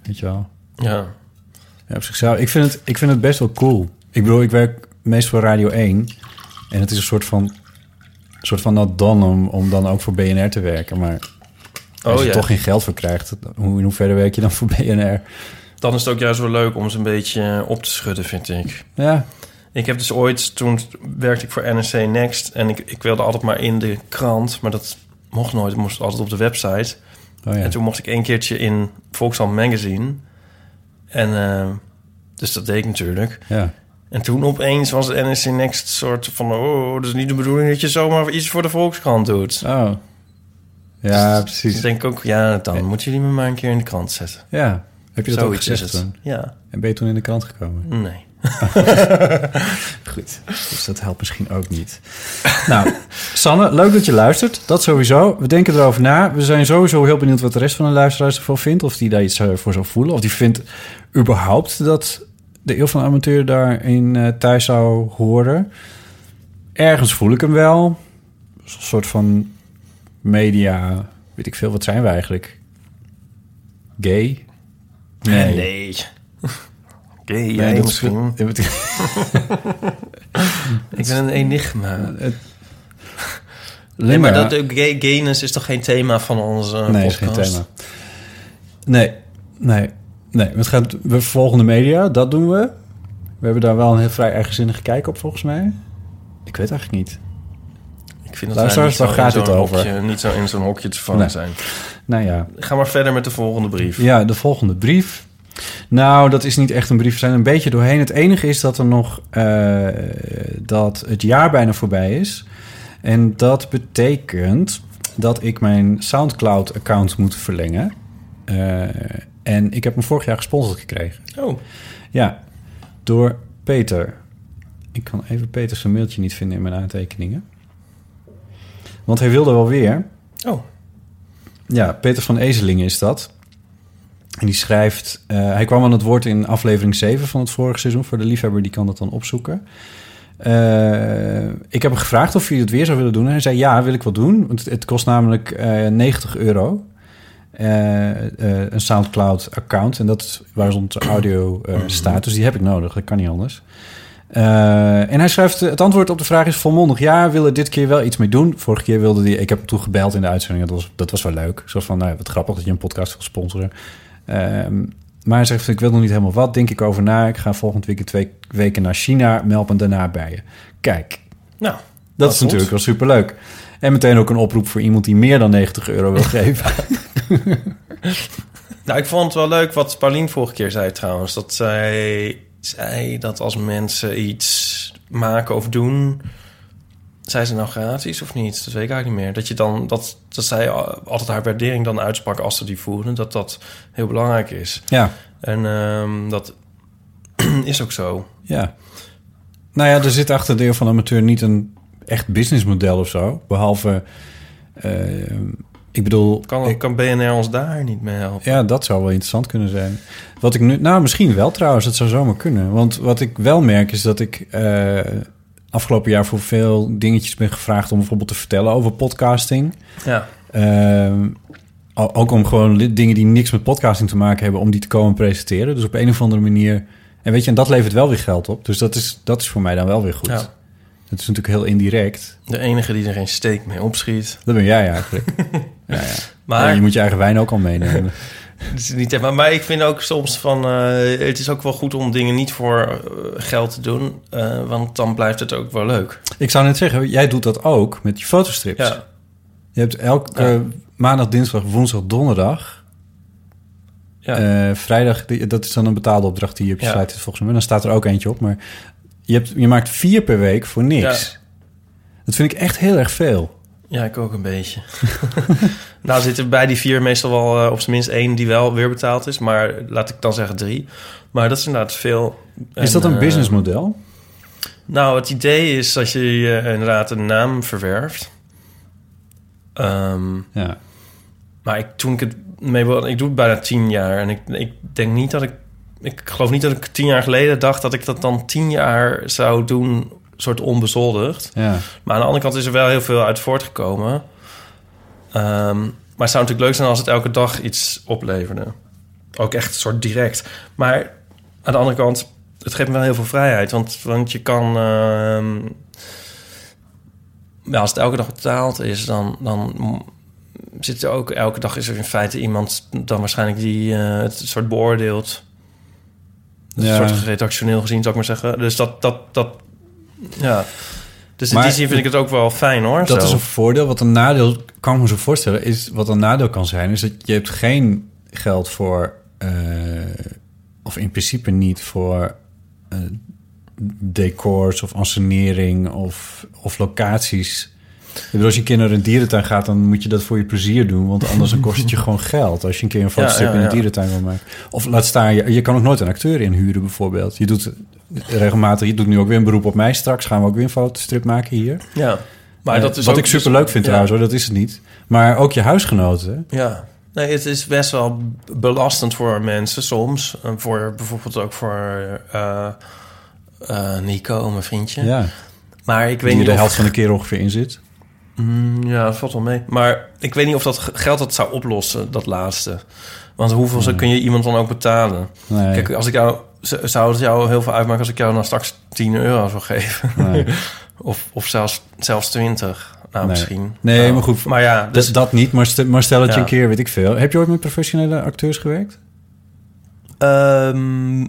Weet je wel? Ja. Ja, op zichzelf. Ik vind het, ik vind het best wel cool. Ik bedoel, ik werk meest voor Radio 1. En het is een soort van, een soort van not done om, om dan ook voor BNR te werken. Maar als Oh je ja. toch geen geld voor krijgt, hoe, in hoeverre werk je dan voor BNR? Dan is het ook juist wel leuk om ze een beetje op te schudden, vind ik. Ja, Ik heb dus ooit, toen werkte ik voor NRC Next... en ik, ik wilde altijd maar in de krant, maar dat mocht nooit. Ik moest altijd op de website. oh ja. En toen mocht ik één keertje in Volkswagen Magazine. En eh, dus dat deed ik natuurlijk. ja. En toen opeens was het NRC Next soort van... oh, dat is niet de bedoeling dat je zomaar iets voor de Volkskrant doet. Oh. Ja, Dus precies. denk ik ook, ja, dan moeten jullie me maar een keer in de krant zetten. Ja. Heb je dat ook is gezegd het. toen? Ja, En ben je toen in de krant gekomen? nee. Goed. Dus dat helpt misschien ook niet. nou, Sanne, leuk dat je luistert. Dat sowieso. We denken erover na. We zijn sowieso heel benieuwd wat de rest van de luisteraars ervan vindt. Of die daar iets eh, voor zou voelen. Of die vindt überhaupt dat de eeuw van de amateur daarin eh thuis zou horen. Ergens voel ik hem wel. Een soort van media... Weet ik veel, wat zijn we eigenlijk? Gay? Nee. Nee. Oké, Nee, jij dat misschien. Is, Ik ben een enigma. het, Nee, maar dat, gay, gayness is toch geen thema van onze nee, is podcast? geen thema. Nee, nee, nee. Het gaat, we volgen de media, dat doen we. We hebben daar wel een heel vrij eigenzinnige kijk op, volgens mij. Ik weet eigenlijk niet. Ik vind dat Luisteraars, waar gaat dit over? Hokje, niet zo in zo'n hokje te vangen Nee. zijn. Nou ja, Ga maar verder met de volgende brief. ja, de volgende brief. Nou, dat is niet echt een brief. We zijn een beetje doorheen. Het enige is dat er nog eh, dat het jaar bijna voorbij is. En dat betekent dat ik mijn SoundCloud-account moet verlengen. Eh, en ik heb hem vorig jaar gesponsord gekregen. Oh, Ja, door Peter. Ik kan even Peter zijn mailtje niet vinden in mijn aantekeningen. Want hij wilde wel weer. oh. Ja, Peter van Ezelingen is dat. En die schrijft... eh, hij kwam aan het woord in aflevering 7 van het vorige seizoen. Voor de liefhebber, die kan dat dan opzoeken. Eh, ik heb hem gevraagd of hij het weer zou willen doen. En hij zei, ja, wil ik wel doen. Want het, kost namelijk eh 90 euro. een SoundCloud-account. En dat is waar onze audio staat. Dus die heb ik nodig. Dat kan niet anders. En hij schrijft... Het antwoord op de vraag is volmondig. Ja, wil er dit keer wel iets mee doen. Vorige keer wilde hij... Ik heb hem toen gebeld in de uitzending. Dat was, dat was wel leuk. Zo van, nou, wat grappig dat je een podcast wil sponsoren. Ehm, maar hij zegt, ik wil nog niet helemaal wat. Denk ik over na. Ik ga volgend weekend twee weken naar China. Meld me daarna bij je. Kijk, Nou, dat is goed. natuurlijk wel superleuk. En meteen ook een oproep voor iemand die meer dan 90 euro wil geven. Nou, ik vond het wel leuk wat Paulien vorige keer zei trouwens. Dat zij zei dat als mensen iets maken of doen... Zijn ze nou gratis of niet? Dat weet ik eigenlijk niet meer. Dat, je dan, dat, dat zij altijd haar waardering dan uitsprak als ze die voeren. Dat dat heel belangrijk is. ja, En ehm, dat is ook zo. ja. Nou ja, er zit achter deel van amateur niet een echt businessmodel of zo. Behalve, eh, ik bedoel... Kan, ik- kan BNR ons daar niet mee helpen? Ja, dat zou wel interessant kunnen zijn. Wat ik nu, nou, misschien wel trouwens, dat zou zomaar kunnen. Want wat ik wel merk is dat ik eh, afgelopen jaar voor veel dingetjes ben gevraagd om bijvoorbeeld te vertellen over podcasting. Ja. Ehm, ook om gewoon dingen die niks met podcasting te maken hebben, om die te komen presenteren. Dus op een of andere manier. En weet je, en dat levert wel weer geld op. Dus dat is, dat is voor mij dan wel weer goed. Ja. Dat is natuurlijk heel indirect. De enige die er geen steek mee opschiet. Dat ben jij eigenlijk. ja, ja. Maar Ja, je moet je eigen wijn ook al meenemen. Het is niet, maar, maar ik vind ook soms van... eh, het is ook wel goed om dingen niet voor eh, geld te doen. eh, want dan blijft het ook wel leuk. Ik zou net zeggen, jij doet dat ook met je fotostrips. Ja, Je hebt elke Ja. maandag, dinsdag, woensdag, donderdag. ja. vrijdag, dat is dan een betaalde opdracht die je op je Ja. site volgens mij. Dan staat er ook eentje op. Maar je, hebt, je maakt vier per week voor niks. Ja. Dat vind ik echt heel erg veel. Ja, ik ook een beetje. nou zitten bij die vier meestal wel... eh, op zijn minst één die wel weer betaald is. Maar laat ik dan zeggen drie. Maar dat is inderdaad veel. Is En, dat een eh, businessmodel? Nou, het idee is dat je eh, inderdaad een naam verwerft. Ehm, Ja. Maar ik, toen ik het mee wilde, ik doe het bijna tien jaar. En ik, ik denk niet dat ik, ik geloof niet dat ik tien jaar geleden dacht dat ik dat dan tien jaar zou doen, soort onbezoldigd. ja. Maar aan de andere kant is er wel heel veel uit voortgekomen. Ehm, maar het zou natuurlijk leuk zijn als het elke dag iets opleverde. Ook echt een soort direct. Maar aan de andere kant, het geeft me wel heel veel vrijheid. Want, want je kan... ehm, ja, als het elke dag betaald is, dan, dan zit er ook... Elke dag is er in feite iemand dan waarschijnlijk die eh, het soort beoordeelt. Ja. Een soort redactioneel gezien, zou ik maar zeggen. Dus dat... dat, dat ja. Dus in Maar- die zin vind ik het ook wel fijn, hoor. Dat zo. is een voordeel. Wat een nadeel, kan ik me zo voorstellen, is wat een nadeel kan zijn, is dat je hebt geen geld voor, eh, of in principe niet voor eh, decors of ansenering of, of locaties. Ik bedoel, als je een keer naar een dierentuin gaat, dan moet je dat voor je plezier doen. Want anders dan kost het je gewoon geld. Als je een keer een fotostrip ja, in een dierentuin wil maken. Of laat staan, je, je kan ook nooit een acteur inhuren bijvoorbeeld. Je doet regelmatig, je doet nu ook weer een beroep op mij. Straks gaan we ook weer een fotostrip maken hier. Ja. Maar Eh, dat is wat ook ik super leuk vind ja. trouwens, hoor, dat is het niet. Maar ook je huisgenoten. Ja. Nee, het is best wel belastend voor mensen soms. En voor bijvoorbeeld ook voor eh, eh, Nico, mijn vriendje. Ja, Maar ik weet die niet de of... helft van de keer ongeveer in zit. Mm, ja, dat valt wel mee. Maar ik weet niet of dat ge- geld dat zou oplossen, dat laatste. Want hoeveel kun je iemand dan ook betalen? Nee, Kijk, als ik jou... Zou het jou heel veel uitmaken als ik jou nou straks 10 euro zou geven? nee. Of, of zelfs, zelfs 20? Nou, Nee. misschien. Nee, Nou, maar goed. Maar ja, Dus dat niet, maar, st- maar stel dat je Ja. een keer, weet ik veel... Heb je ooit met professionele acteurs gewerkt? Ehm,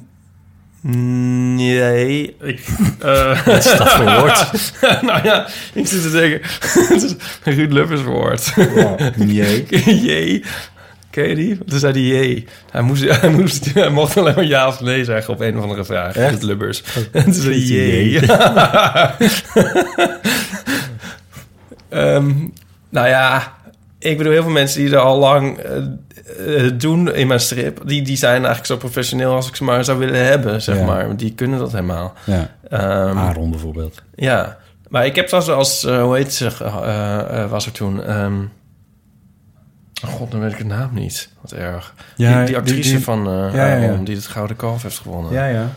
nee. Ik, eh, Wat is dat voor woord? nou ja, ik zit te denken. Het is een Ruud Lubbers woord. Nee. Jee. Ken je die? Toen zei hij jee. Hij, moest, hij, moest, hij mocht alleen maar ja of nee zeggen op een of andere vraag. Echt? Ruud Lubbers. En toen zei hij jee. Ehm, nou ja, ik bedoel, heel veel mensen die er al lang eh, eh, doen in mijn strip... Die, die zijn eigenlijk zo professioneel als ik ze maar zou willen hebben, zeg Ja. maar. Die kunnen dat helemaal. Ja, Ehm, Aaron bijvoorbeeld. ja, maar ik heb trouwens als, eh, hoe heet ze, was er toen... oh god, dan weet ik de naam niet. Wat erg. Ja, die, die actrice die- van ja, ja, ja. Aaron, die het Gouden Kalf heeft gewonnen. Ja, ja.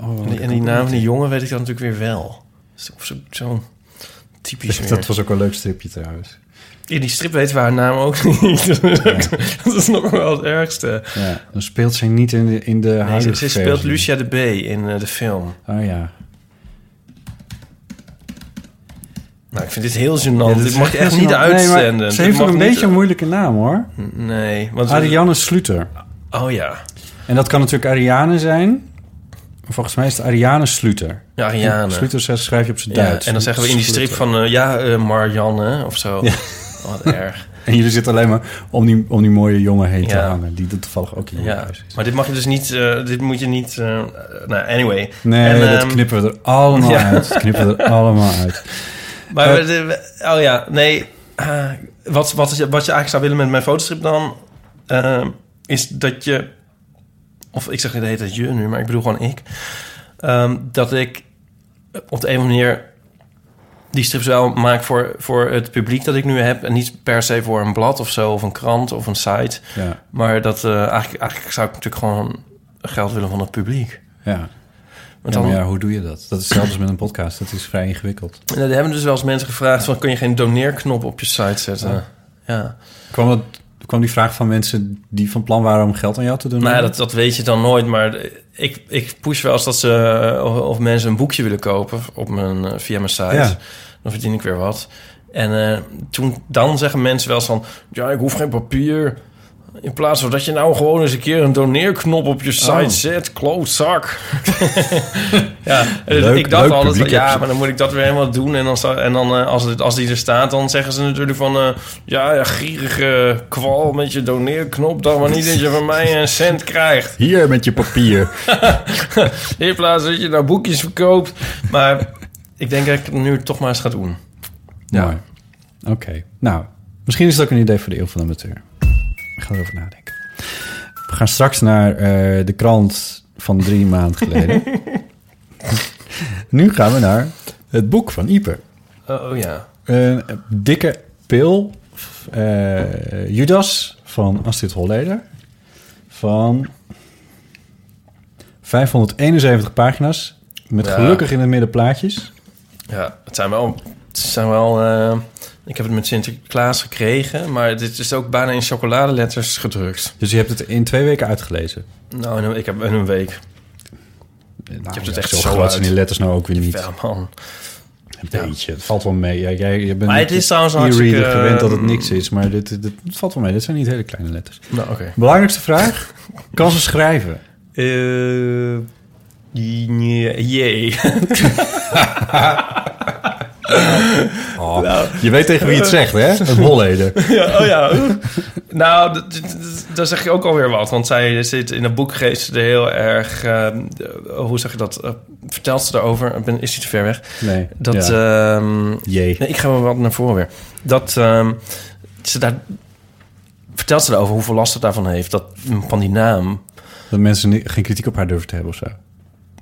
Oh, En die, en die naam van die jongen weet ik dan natuurlijk weer wel. Zo- Of zo- zo'n typisch weer. Dat was ook een leuk stripje trouwens. In die strip weten we haar naam ook niet. dat is nog wel het ergste. Ja, dan speelt zij niet in de, in de Nee, huidige ze, ze speelt. Lucia de B in eh, de film. Oh ja. Nou, ik vind dit heel gênant. Ja, dit mag je echt niet. Nee, uitzenden. ze heeft ook een niet- beetje een moeilijke naam, hoor. Nee. Want Ariane Sluter. Oh ja. En dat kan natuurlijk Ariane zijn. Maar Volgens mij is het Ariane Sluter. Ja, Ariane. Sluter schrijf je op zijn Ja, Duits. en dan zeggen we in die strip van... eh, ja, eh, Marianne of zo. Ja. Oh, wat erg. En jullie zitten alleen maar om die, om die mooie jongen heen te hangen. Die er toevallig ook in Ja, huis is. maar dit mag je dus niet... eh, dit moet je niet... eh, nou, anyway. Nee, En, dat ehm, knippen we er allemaal uit. Dat knippen we er allemaal uit. Maar we- oh ja, nee. eh, wat, wat, is, wat je eigenlijk zou willen met mijn fotostrip dan... eh, is dat je... Of ik zeg de hele tijd je nu, maar ik bedoel gewoon ik. ehm, dat ik op de een of andere manier die strips wel maak voor, voor het publiek dat ik nu heb. En niet per se voor een blad of zo, of een krant of een site. Ja, Maar dat eigenlijk, eigenlijk zou ik natuurlijk gewoon geld willen van het publiek. ja. Want Ja, dan, maar ja, hoe doe je dat? Dat is hetzelfde als met een podcast. Dat is vrij ingewikkeld. En dan hebben dus wel eens mensen gevraagd: van, kun je geen doneerknop op je site zetten? Ja. Ja. Kwam, dat, kwam die vraag van mensen die van plan waren om geld aan jou te doen? Nou ja, dat, dat weet je dan nooit. Maar ik, ik push wel eens dat ze... eh, Of, of mensen een boekje willen kopen op mijn, eh, via mijn site. Dan verdien ik weer wat. En eh, toen, dan zeggen mensen wel eens van... Ja, ik hoef geen papier. In plaats van dat je nou gewoon eens een keer een doneerknop op je site Oh. zet. Klootzak. ja, Leuk- ik dacht altijd Ja, maar dan moet ik dat weer helemaal doen. En dan, en dan eh, als, het, als die er staat, dan zeggen ze natuurlijk van... eh, ja, ja, gierige kwal met je doneerknop. Dan maar niet dat je van mij een cent krijgt. Hier met je papier. In plaats dat je nou boekjes verkoopt. Maar ik denk dat ik het nu toch maar eens ga doen. Ja. Oké. Nou, misschien is het ook een idee voor de eeuw van de amateur. Ik ga erover nadenken. We gaan straks naar eh, de krant van drie maanden geleden. nu gaan we naar het boek van Ieper. Oh, oh ja. Een dikke pil. eh, Judas van Astrid Holleder. Van 571 pagina's. Met Ja. gelukkig in het midden plaatjes. Ja, het zijn wel... Het zijn wel eh, ik heb het met Sinterklaas gekregen, maar dit is ook bijna in chocoladeletters gedrukt. Dus je hebt het in twee weken uitgelezen. Nou, een- ik heb in een week. Nou, hebt het ja, echt zo zo groot zijn die letters nou ook weer niet. Man. Een beetje. Het valt wel mee. Ja, jij, je bent Maar het is trouwens hartstikke, gewend dat het ehm, niks is. Maar dit, dit, dit valt wel mee. Dit zijn niet hele kleine letters. Nou, oké. Belangrijkste vraag. Kan ze schrijven? Eh, jee. Oh, Je weet tegen wie je het zegt, hè? Een Holleder. Ja, oh ja. nou, daar zeg je ook alweer wat. Want zij zit in het boek geeft ze er heel erg... eh, hoe zeg je dat? Eh, vertelt ze erover? Ik Ben, is hij te ver weg? Nee. Dat... ja. ehm, Jee. nee, ik ga wel wat naar voren weer. Dat ehm, ze daar... Vertelt ze erover hoeveel last het daarvan heeft. Dat, van die naam. Dat mensen geen kritiek op haar durven te hebben of zo.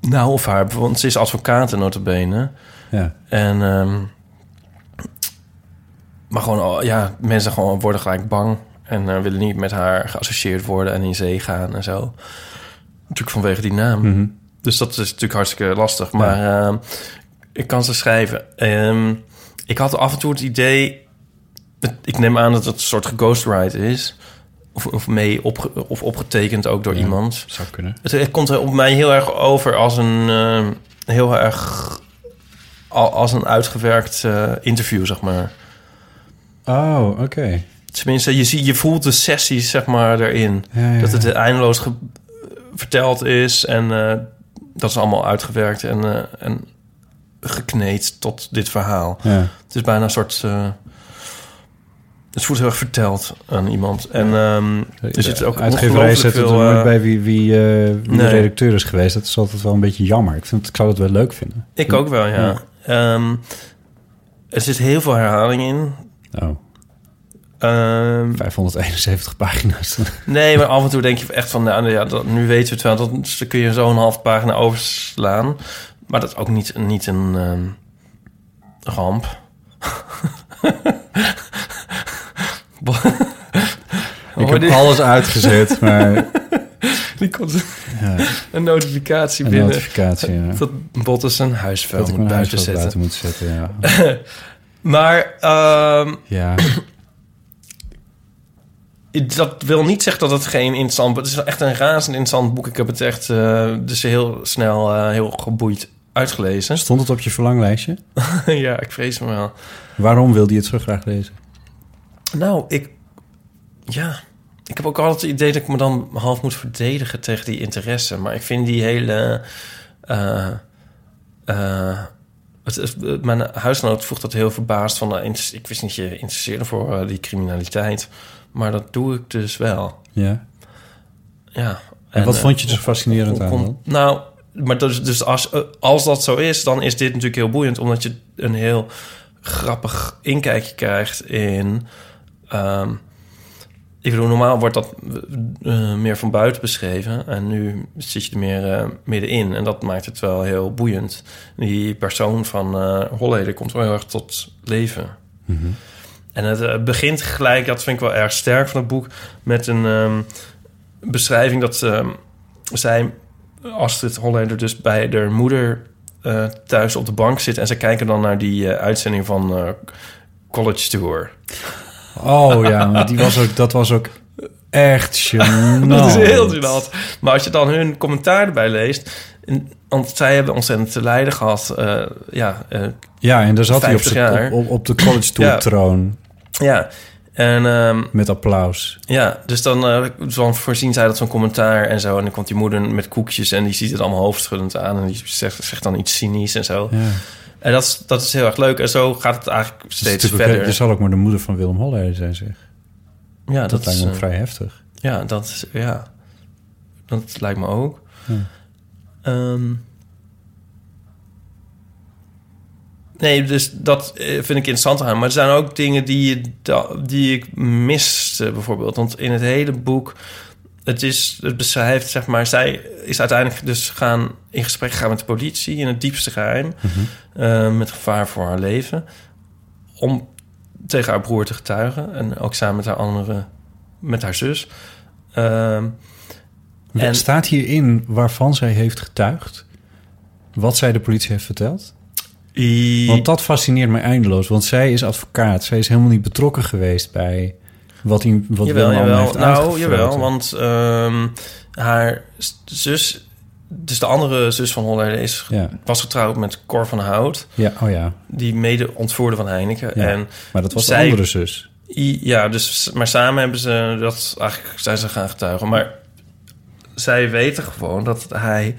Nou, of haar... Want ze is advocaat notabene. Ja. En... ehm, maar gewoon, ja, mensen gewoon worden gelijk bang. En eh, willen niet met haar geassocieerd worden en in zee gaan en zo. Natuurlijk vanwege die naam. Mhm. Dus dat is natuurlijk hartstikke lastig. Maar ehm, ik kan ze schrijven. Ehm, ik had af en toe het idee... Ik neem aan dat het een soort geghostwrite is. Of, of mee opge, of opgetekend ook door Ja. iemand. Zou kunnen. Het, het komt op mij heel erg over als een... heel erg... al- Als een uitgewerkt eh, interview, zeg maar. Oh, oké. Tenminste, je, ziet, je voelt de sessies, zeg maar, erin. Ja, ja, Dat het eindeloos verteld is en eh, dat is allemaal uitgewerkt en, eh, en gekneed tot dit verhaal. Ja. Het is bijna een soort. het voelt heel erg verteld aan iemand. En ehm er zit ook Uitgeverij zet het veel. nooit bij wie, wie, de redacteur is geweest. Dat is altijd wel een beetje jammer. Ik, vind, ik zou het wel leuk vinden. ik ook wel, ja. Ehm, er zit heel veel herhaling in. Oh, Ehm, 571 pagina's. nee, maar af en toe denk je echt van, nou ja, dat, nu weten we het wel. Dat, dan kun je zo'n half pagina overslaan. Maar dat is ook niet, niet een ehm, ramp. ik heb alles uitgezet, maar Die komt ja, een notificatie een binnen. notificatie. Ja. Dat Botten zijn huisvuil Dat ik moet huis buiten zetten. buiten moet zetten, ja. Maar ehm, Ja, dat wil niet zeggen dat het geen interessant... Het is echt een razend interessant boek. Ik heb het echt eh, dus heel snel, eh, heel geboeid uitgelezen. Stond het op je verlanglijstje? ja, ik vrees me wel. Waarom wilde je het zo graag lezen? Nou, ik... Ja, ik heb ook altijd het idee dat ik me dan half moet verdedigen tegen die interesse. Maar ik vind die hele... eh, eh, het, het- mijn huisgenoot vroeg dat heel verbaasd van... nou, ik wist niet je interesseerde voor eh, die criminaliteit. Maar dat doe ik dus wel. Ja. Ja. En wat vond je er zo fascinerend aan dan? Nou, maar dus, dus als, als dat zo is, dan is dit natuurlijk heel boeiend, omdat je een heel grappig inkijkje krijgt in. ehm, ik bedoel, normaal wordt dat eh, meer van buiten beschreven. En nu zit je er meer eh, middenin. En dat maakt het wel heel boeiend. Die persoon van eh Holleder komt wel heel erg tot leven. En het eh, begint gelijk, dat vind ik wel erg sterk van het boek... met een ehm, beschrijving dat ehm, zij, Astrid Holleder, dus bij haar moeder eh, thuis op de bank zit... en ze kijken dan naar die eh, uitzending van eh, College Tour. Oh ja, maar die was ook, dat was ook echt gênant. Dat is heel gênant. Maar als je dan hun commentaar erbij leest... en- want zij hebben ontzettend te lijden gehad. eh, ja, eh, Ja, en daar zat hij op, 50 z'n- jaar. op, op, de college tour Ja. troon ja. En ehm, met applaus. ja, dus dan, dan voorzien zij dat zo'n commentaar en zo. En dan komt die moeder met koekjes en die ziet het allemaal hoofdschuddend aan. En die zegt, zegt dan iets cynisch en zo. Ja. En dat is, dat is heel erg leuk. En zo gaat het eigenlijk steeds verder. Er zal ook maar de moeder van Willem Holleder zijn, zeg. ja, Dat, dat, lijkt me ook eh, vrij heftig. Ja, dat is, ja. Dat lijkt me ook. Ja. Ehm, nee, dus dat eh, vind ik interessant aan. Maar er zijn ook dingen die, je die ik miste, bijvoorbeeld. Want in het hele boek, het, is, het beschrijft, zeg maar... Zij is uiteindelijk dus gaan, in gesprek gegaan met de politie... in het diepste geheim, eh, met gevaar voor haar leven... om tegen haar broer te getuigen. En ook samen met haar andere, met haar zus... Ehm, En- Staat hierin waarvan zij heeft getuigd? Wat zij de politie heeft verteld? I- Want dat fascineert mij eindeloos. Want zij is advocaat. Zij is helemaal niet betrokken geweest bij wat, hij, wat jawel, jawel. heeft Nou, jawel, want ehm, haar zus, dus de andere zus van Holleder, is, Ja. was getrouwd met Cor van Hout, Ja, oh ja. die mede ontvoerde van Heineken. Ja. En Maar dat was zij- de andere zus. Ja, dus, maar samen hebben ze dat eigenlijk zijn ze gaan getuigen. Maar zij weten gewoon dat hij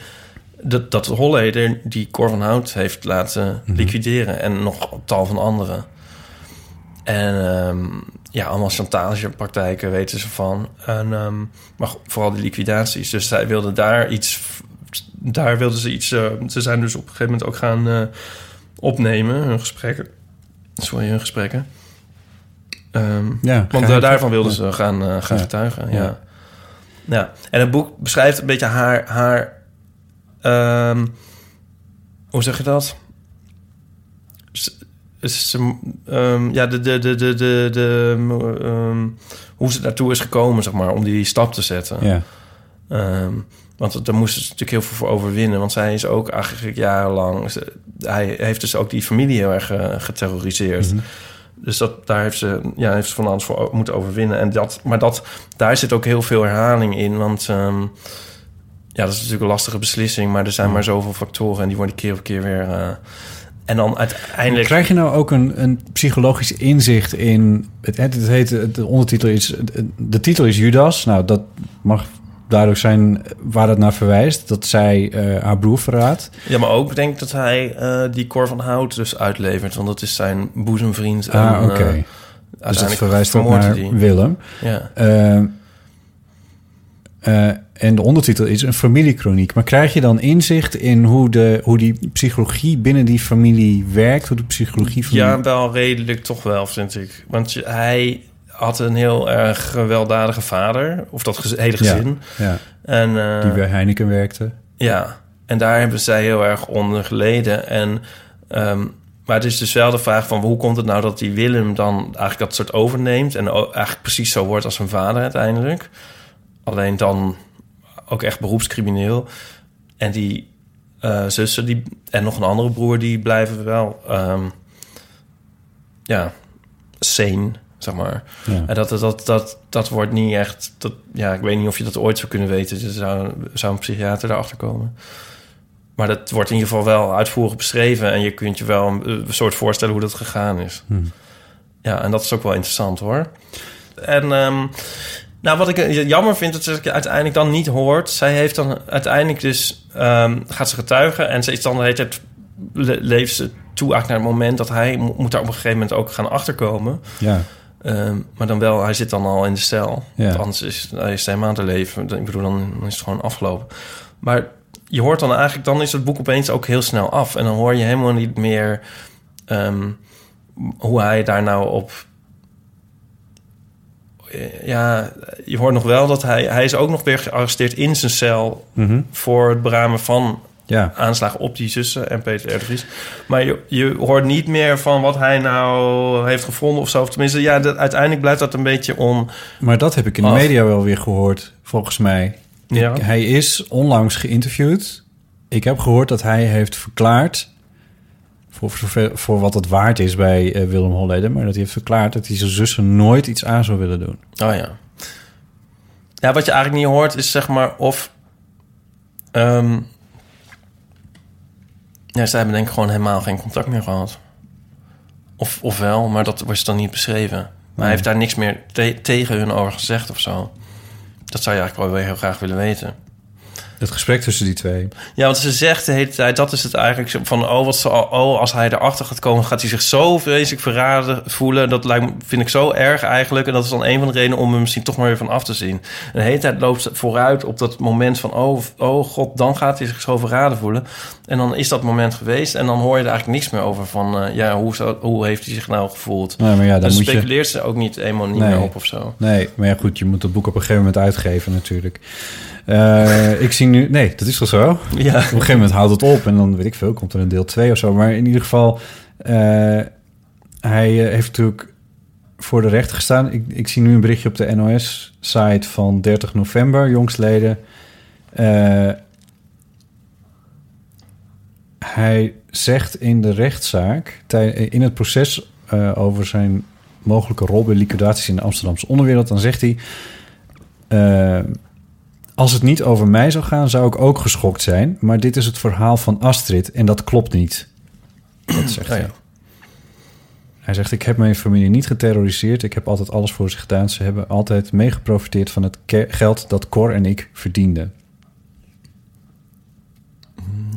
dat, dat Holleder die Cor van Hout heeft laten Mhm. liquideren en nog tal van anderen. En ehm, ja, allemaal chantagepraktijken weten ze van. En, ehm, maar vooral die liquidaties. Dus zij wilden daar iets. Daar wilden ze iets. eh, ze zijn dus op een gegeven moment ook gaan eh, opnemen, hun gesprekken. Sorry, hun gesprekken. Ehm, Ja, want daarvan wilden Ja. ze gaan, eh, gaan Ja. getuigen. Ja. Ja. ja. En het boek beschrijft een beetje haar. haar ehm, hoe zeg je dat? Ehm, ja, de, de, de, de, de, de, ehm, hoe ze daartoe is gekomen, zeg maar, om die stap te zetten. Ja. Ehm, want daar moesten ze natuurlijk heel veel voor overwinnen. Want zij is ook eigenlijk jarenlang... ze- hij heeft dus ook die familie heel erg eh, geterroriseerd. Mhm. Dus dat, daar heeft ze, ja, heeft ze van alles voor moeten overwinnen. En dat, maar dat, daar zit ook heel veel herhaling in. Want ehm, ja, dat is natuurlijk een lastige beslissing. Maar er zijn maar zoveel factoren en die worden keer op keer weer... eh, en dan uiteindelijk... Krijg je nou ook een, een psychologisch inzicht in... Het, het, het heet, de ondertitel is... De titel is Judas. Nou, dat mag duidelijk zijn waar het naar verwijst. Dat zij eh, haar broer verraadt. Ja, maar ook denk ik dat hij eh, die Cor van Hout dus uitlevert. Want dat is zijn boezemvriend. Ah, oké. eh, Dus uiteindelijk verwijst ook naar die. Willem. Ja. Eh, eh, en de ondertitel is een familiekroniek. Maar krijg je dan inzicht in hoe, de, hoe die psychologie binnen die familie werkt? Hoe de psychologie van ja, wel redelijk toch wel, vind ik. Want je- hij had een heel erg gewelddadige vader. Of dat gez- hele gezin. Ja, En, eh, die bij Heineken werkte. Ja, en daar hebben zij heel erg onder geleden. En, ehm, maar het is dus wel de vraag van hoe komt het nou dat die Willem dan eigenlijk dat soort overneemt... en eigenlijk precies zo wordt als zijn vader uiteindelijk. Alleen dan ook echt beroepscrimineel. En die eh, zussen die, en nog een andere broer, die blijven wel... ehm, ja, sane zeg maar. Ja. En dat, dat, dat, dat wordt niet echt... Dat, ja, ik weet niet of je dat ooit zou kunnen weten. Er zou, zou een psychiater daarachter komen. Maar dat wordt in ieder geval wel uitvoerig beschreven... en je kunt je wel een, een soort voorstellen hoe dat gegaan is. Hmm. Ja, en dat is ook wel interessant, hoor. En ehm, nou, wat ik eh, jammer vind, dat ze uiteindelijk dan niet hoort. Zij heeft dan uiteindelijk dus... ehm, gaat ze getuigen en ze is dan de hele tijd... le- leeft ze toe eigenlijk naar het moment dat hij... mo- moet daar op een gegeven moment ook gaan achterkomen. Ja. Ehm, maar dan wel, hij zit dan al in de cel. Ja. Want anders is hij is helemaal te leven. Ik bedoel, dan is het gewoon afgelopen. Maar je hoort dan eigenlijk, dan is het boek opeens ook heel snel af. En dan hoor je helemaal niet meer ehm, hoe hij daar nou op. Ja, je hoort nog wel dat hij, hij is ook nog weer gearresteerd in zijn cel Mhm. voor het beramen van Ja. aanslagen op die zussen en Peter Vries. Maar je, je hoort niet meer van wat hij nou heeft gevonden of zo. Of tenminste, ja, dat, uiteindelijk blijft dat een beetje on... Maar dat heb ik in de media wel weer gehoord, volgens mij. Ja. Ik- hij is onlangs geïnterviewd. Ik heb gehoord dat hij heeft verklaard... voor, voor, voor wat het waard is bij eh, Willem Holleder... maar dat hij heeft verklaard dat hij zijn zussen nooit iets aan zou willen doen. Oh ja. Ja, wat je eigenlijk niet hoort is zeg maar of... ehm ja, zij hebben denk ik gewoon helemaal geen contact meer gehad. Of, of wel, maar dat was dan niet beschreven. Maar hij heeft daar niks meer te- tegen hun over gezegd of zo. Dat zou je eigenlijk wel weer heel graag willen weten. Het gesprek tussen die twee. Ja, want ze zegt de hele tijd, dat is het eigenlijk van, oh, wat zal, oh, als hij erachter gaat komen, gaat hij zich zo vreselijk verraden voelen. Dat lijkt, me- vind ik zo erg eigenlijk. En dat is dan een van de redenen om hem misschien toch maar weer van af te zien. En de hele tijd loopt ze vooruit op dat moment van, oh, oh god, dan gaat hij zich zo verraden voelen. En dan is dat moment geweest en dan hoor je er eigenlijk niks meer over van, eh, ja, hoe, hoe heeft hij zich nou gevoeld? Nou, maar ja, dan moet je... speculeert ze ook niet helemaal niet Nee. meer op of zo. Nee, maar ja, goed, je moet het boek op een gegeven moment uitgeven natuurlijk. Eh, ik zie nu... Nee, dat is toch zo? Ja. Op een gegeven moment houdt het op en dan weet ik veel, komt er een deel 2 of zo. Maar in ieder geval, eh, hij eh, heeft natuurlijk voor de rechter gestaan. Ik, ik zie nu een berichtje op de NOS-site van 30 november, jongstleden. Eh, hij zegt in de rechtszaak, in het proces over zijn mogelijke rol bij liquidaties in de Amsterdamse onderwereld, dan zegt hij. eh, als het niet over mij zou gaan, zou ik ook geschokt zijn. Maar dit is het verhaal van Astrid en dat klopt niet. Dat zegt Oh hij. Hij zegt, ik heb mijn familie niet geterroriseerd. Ik heb altijd alles voor ze gedaan. Ze hebben altijd meegeprofiteerd van het geld dat Cor en ik verdienden.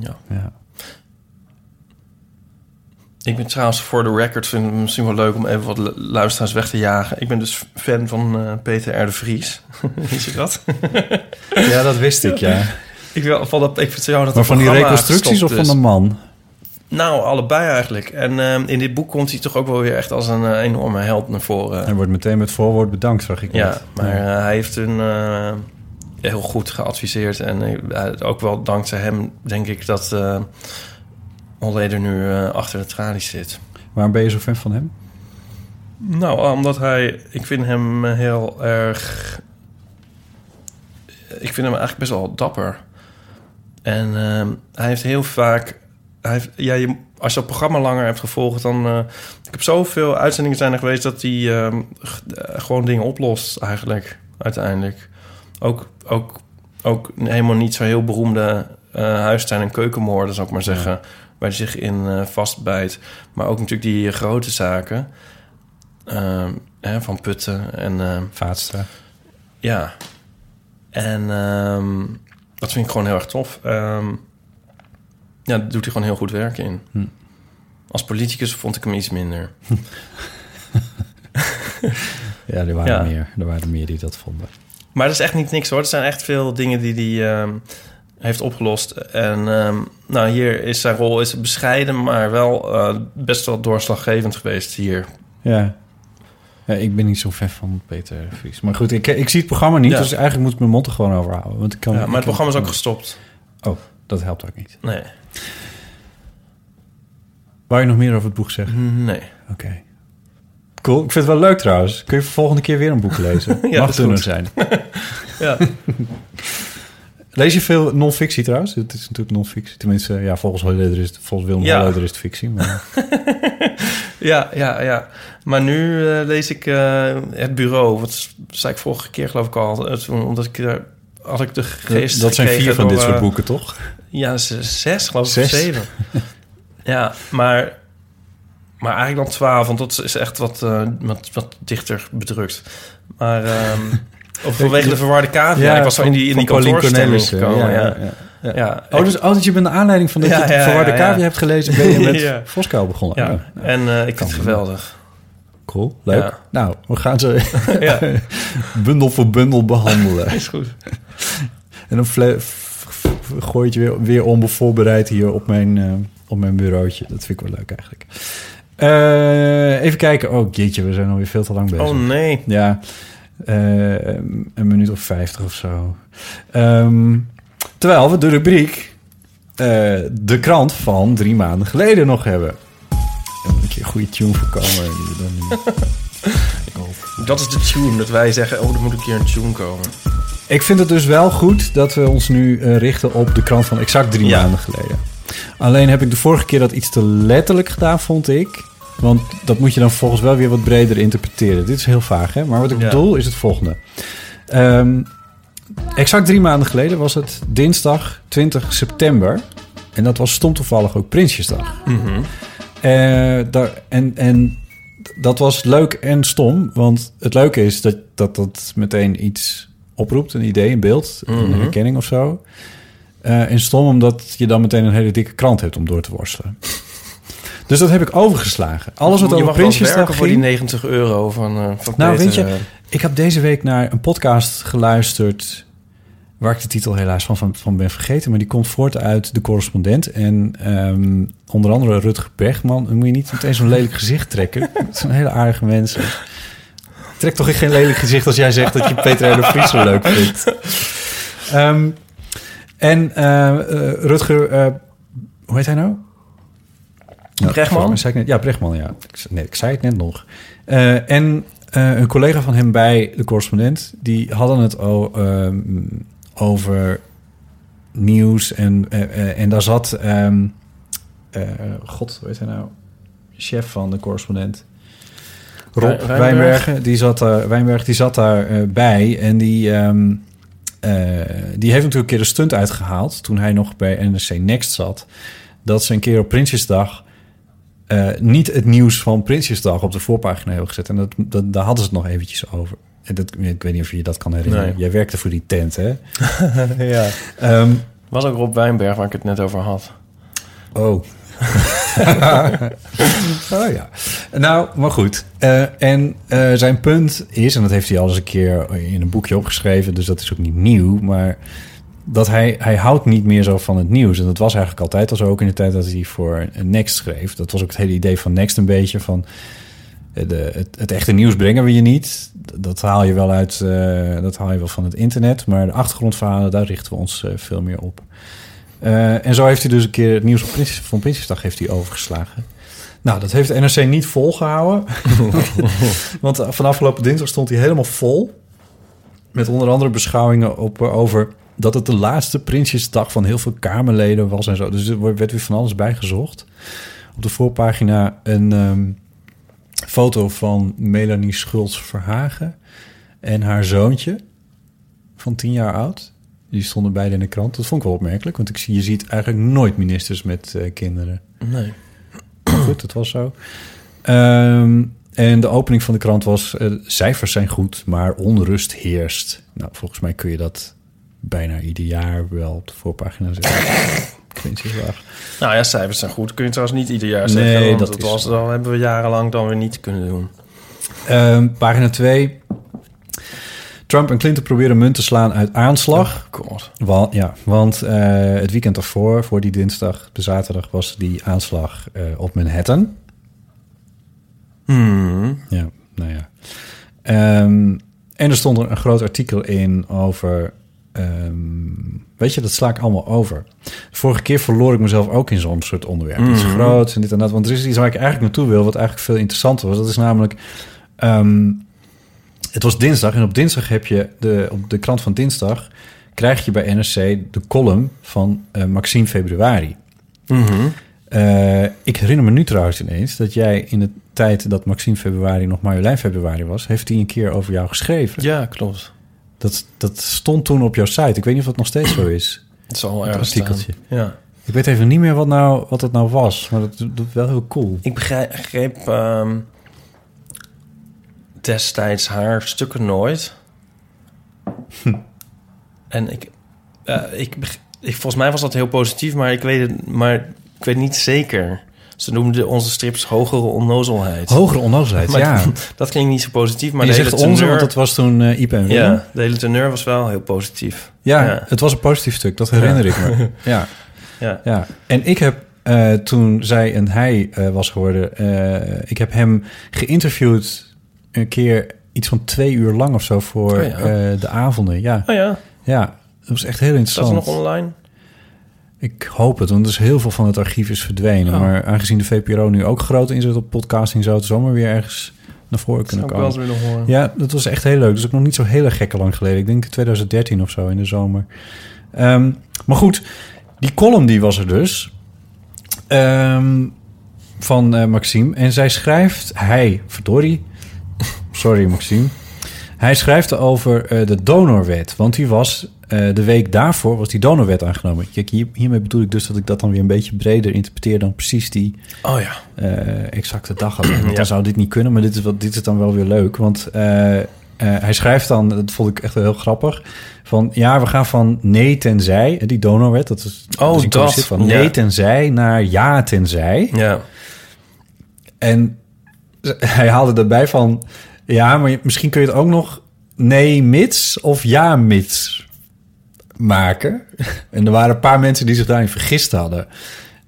Ja. Ja. Ik ben trouwens voor de record vind het misschien wel leuk om even wat lu- luisteraars weg te jagen. Ik ben dus fan van eh, Peter R. de Vries. Wist je dat? ja, dat wist ik, ja. ik, wil, van dat, ik vertrouw dat Maar van die reconstructies of van de man? Nou, allebei eigenlijk. En ehm, in dit boek komt hij toch ook wel weer echt als een eh, enorme held naar voren. Hij wordt meteen met voorwoord bedankt, zag ik Ja, net. maar eh, hij heeft eh, heel goed geadviseerd. En ook wel dankzij hem denk ik dat eh Holleder nu eh, achter de tralies zit. Waarom ben je zo fan van hem? Nou, omdat hij... Ik vind hem heel erg... Ik vind hem eigenlijk best wel dapper. En ehm, hij heeft heel vaak... Hij heeft, ja, je, als je het programma langer hebt gevolgd, dan... eh, ik heb zoveel uitzendingen zijn er geweest... dat hij ehm, g- eh, gewoon dingen oplost eigenlijk, uiteindelijk. Ook, ook, ook helemaal niet zo heel beroemde eh huistuin- en keukenmoorden, zou ik maar zeggen... waar zich in eh, vastbijt. Maar ook natuurlijk die eh, grote zaken... Ehm, hè, van Putten en... ehm, Vaatstra. ja. En ehm, dat vind ik gewoon heel erg tof. Ja, daar doet hij gewoon heel goed werk in. Hm. Als politicus vond ik hem iets minder. Ja, er waren, Ja. Meer, er waren meer die dat vonden. Maar dat is echt niet niks hoor. Er zijn echt veel dingen die hij ehm, heeft opgelost. En ehm, nou, hier is zijn rol is bescheiden, maar wel eh, best wel doorslaggevend geweest hier. Ja. ja, ik ben niet zo fan van Peter Vries. Maar goed, ik, ik zie het programma niet, Ja. dus eigenlijk moet ik mijn mond er gewoon over houden. Want ik kan, Ja, ik maar het kan- programma is ook gestopt. Oh, dat helpt ook niet. Nee. Wou je nog meer over het boek zeggen? Nee. Oké. Cool. Ik vind het wel leuk trouwens. Kun je volgende keer weer een boek lezen? Ja, Mag dunner zijn. Ja. Lees je veel non-fictie trouwens? Het is natuurlijk non-fictie. Tenminste, ja, volgens, Holleder is het, volgens Willem Ja. Holleder is het fictie. Maar... Ja, ja, ja. Maar nu eh, lees ik eh, het bureau. Wat zei ik vorige keer geloof ik al. Eh, Omdat ik er had ik de geest dat zijn vier van dit soort eh, boeken, toch? Ja, zes geloof ik. Zes? Zeven. ja, maar, maar eigenlijk dan twaalf. Want dat is echt wat, eh, wat, wat dichter bedrukt. Maar ehm, of vanwege de verwarde cavia. ik was zo in die, in die kantoorstemming gekomen. Ja, ja, ja. ja. Oh, dus, oh, dus je bent naar aanleiding van dat Ja, je ja, Verwarde ja, ja. hebt gelezen... ben je met Ja. Begonnen. Ja, Ja. en eh, ik vind het wel. geweldig. Cool, leuk. Ja. Nou, we gaan ze Ja, bundel voor bundel behandelen. is goed. En dan gooi je het weer, weer onbevoorbereid hier op mijn, eh, op mijn bureautje. Dat vind ik wel leuk eigenlijk. Eh, even kijken. Oh, jeetje, we zijn alweer veel te lang bezig. Oh nee. Ja, eh, een minuut of vijftig of zo. Ehm, terwijl we de rubriek eh, De krant van drie maanden geleden nog hebben. Er moet een keer een goede tune voor komen. die we dan niet- Dat is de tune. Dat wij zeggen, oh, er moet een keer een tune komen. Ik vind het dus wel goed dat we ons nu eh, richten op de krant van exact drie Ja. maanden geleden. Alleen heb ik de vorige keer dat iets te letterlijk gedaan, vond ik. Want dat moet je dan volgens wel weer wat breder interpreteren. Dit is heel vaag, hè? Maar wat ik Ja. bedoel is het volgende. Ehm, exact drie maanden geleden was het dinsdag 20 september. En dat was stom toevallig ook Prinsjesdag. Mhm. Eh, daar, en, en dat was leuk en stom. Want het leuke is dat dat, dat meteen iets oproept. Een idee, een beeld, Mhm. een herkenning of zo. Eh, en stom omdat je dan meteen een hele dikke krant hebt om door te worstelen. Dus dat heb ik overgeslagen. Alles wat je over Prinsjesdag werken voor die ging... 90 euro van, eh van Nou, Peter. weet je, Ik heb deze week naar een podcast geluisterd... waar ik de titel helaas van, van, van ben vergeten... maar die komt voort uit De Correspondent. En ehm, onder andere Rutger Bregman. Dan moet je niet meteen zo'n lelijk gezicht trekken. Het zijn hele aardige mensen. Trek toch geen lelijk gezicht als jij zegt... dat je Peter de Vries zo leuk vindt. Ehm, en eh, eh, Rutger... eh, hoe heet hij nou? Zei ik net- ja, Bregman, ja. Ik, nee, ik zei het net nog. Eh, en eh, een collega van hem bij de correspondent... die hadden het o- ehm, over nieuws. En, eh, en daar zat... ehm, eh, God, hoe heet hij nou? Chef van de correspondent. Rob Wij- Wijnberg? Wijnbergen, die zat daar, Wijnberg, die zat daar bij. En die, ehm, eh, die heeft natuurlijk een keer een stunt uitgehaald... toen hij nog bij NRC Next zat... dat ze een keer op Prinsjesdag... eh, niet het nieuws van Prinsjesdag op de voorpagina hebben gezet. En dat, dat, daar hadden ze het nog eventjes over. En dat, ik weet niet of je je dat kan herinneren. Nee. Jij werkte voor die tent, hè? ja. Ehm, Was ook Rob Wijnberg waar ik het net over had. Oh. oh ja. Nou, maar goed. Eh, en eh, zijn punt is, en dat heeft hij al eens een keer in een boekje opgeschreven, dus dat is ook niet nieuw, maar dat hij, hij houdt niet meer zo van het nieuws. En dat was eigenlijk altijd al zo, ook in de tijd dat hij voor Next schreef. Dat was ook het hele idee van Next een beetje van... eh, De, het, echte nieuws brengen we je niet. Dat haal je wel uit, eh, dat haal je wel van het internet. Maar de achtergrondverhalen, daar richten we ons eh, veel meer op. En zo heeft hij dus een keer het nieuws van, Prins, van heeft hij overgeslagen. Nou, dat heeft de NRC niet volgehouden. Want eh, van afgelopen dinsdag stond hij helemaal vol. Met onder andere beschouwingen op, over dat het de laatste Prinsjesdag van heel veel Kamerleden was en zo. Dus er werd weer van alles bijgezocht. Op de voorpagina een ehm, foto van Melanie Schultz-Verhagen en haar zoontje van tien jaar oud. Die stonden beide in de krant. Dat vond ik wel opmerkelijk, want ik zie, je ziet eigenlijk nooit ministers met eh, kinderen. Nee. Maar goed, dat was zo. Ehm, en de opening van de krant was... eh, cijfers zijn goed, maar onrust heerst. Nou, volgens mij kun je dat bijna ieder jaar wel op de voorpagina. Prinsjesdag. Nou ja, cijfers zijn goed. Kun je trouwens niet ieder jaar Nee, zeggen. want dat was, dan hebben we jarenlang dan weer niet kunnen doen. Ehm, pagina 2. Trump en Clinton proberen munt te slaan uit aanslag. Oh, God. Want, ja, want eh, het weekend daarvoor, voor die dinsdag, de zaterdag, was die aanslag eh, op Manhattan. Hmm. Ja, nou ja. Ehm, en er stond er een groot artikel in over... ehm, weet je, dat sla ik allemaal over. De vorige keer verloor ik mezelf ook in zo'n soort onderwerp. Iets Mhm. groots en dit en dat. Want er is iets waar ik eigenlijk naartoe wil... wat eigenlijk veel interessanter was. Dat is namelijk... ehm, het was dinsdag en op dinsdag heb je... De, op de krant van dinsdag krijg je bij NRC de column van eh, Maxime Februari. Mhm. Eh, ik herinner me nu trouwens ineens dat jij in de tijd dat Maxime Februari nog Marjolein Februari was, heeft hij een keer over jou geschreven. Ja, klopt. Dat, dat stond toen op jouw site. Ik weet niet of dat nog steeds zo is. Het is al Dat ergens artikeltje. staan. Ja. Ik weet even niet meer wat, nou, wat het nou was, maar dat is wel heel cool. Ik begreep ehm, destijds haar stukken nooit. En ik, eh, ik, ik, volgens mij was dat heel positief, maar ik weet het, maar ik weet niet zeker. Ze noemden onze strips hogere onnozelheid. Hogere onnozelheid, Maar ja. Dat klinkt niet zo positief, maar je de zegt hele onze, want dat was toen Ipe en Willem. ja, de hele teneur was wel heel positief. Ja, Ja. het was een positief stuk, dat herinner ik me. Ja, Ja. ja. En ik heb eh, toen zij en hij eh, was geworden, ik heb hem geïnterviewd een keer iets van twee uur lang of zo voor Oh de avonden. Ja, Oh ja, ja, dat was echt heel interessant. er nog online? Ik hoop het, want dus heel veel van het archief is verdwenen. Oh. Maar aangezien de VPRO nu ook groot inzet op podcasting, zou het zomaar weer ergens naar voren kunnen ik wel komen. eens willen horen. Ja, dat was echt heel leuk. Dat is ook nog niet zo heel erg gekke lang geleden. Ik denk 2013 of zo in de zomer. Ehm, maar goed, die column die was er dus. Ehm, van eh, Maxime. En zij schrijft, hij, verdorie. Sorry Maxime. Hij schrijft over eh, de donorwet. Want die was, eh, de week daarvoor was die donorwet aangenomen. Kijk, hier, hiermee bedoel ik dus dat ik dat dan weer een beetje breder interpreteer dan precies die Oh ja. eh, exacte dag Ja. dan zou dit niet kunnen, maar dit is, wat, dit is dan wel weer leuk. Want eh, hij schrijft dan, dat vond ik echt wel heel grappig... van ja, we gaan van nee tenzij, die donorwet, dat is Oh, dat, van ja. nee tenzij naar ja tenzij. Ja. En hij haalde daarbij van... ja, maar misschien kun je het ook nog nee mits of ja mits maken. En er waren een paar mensen die zich daarin vergist hadden...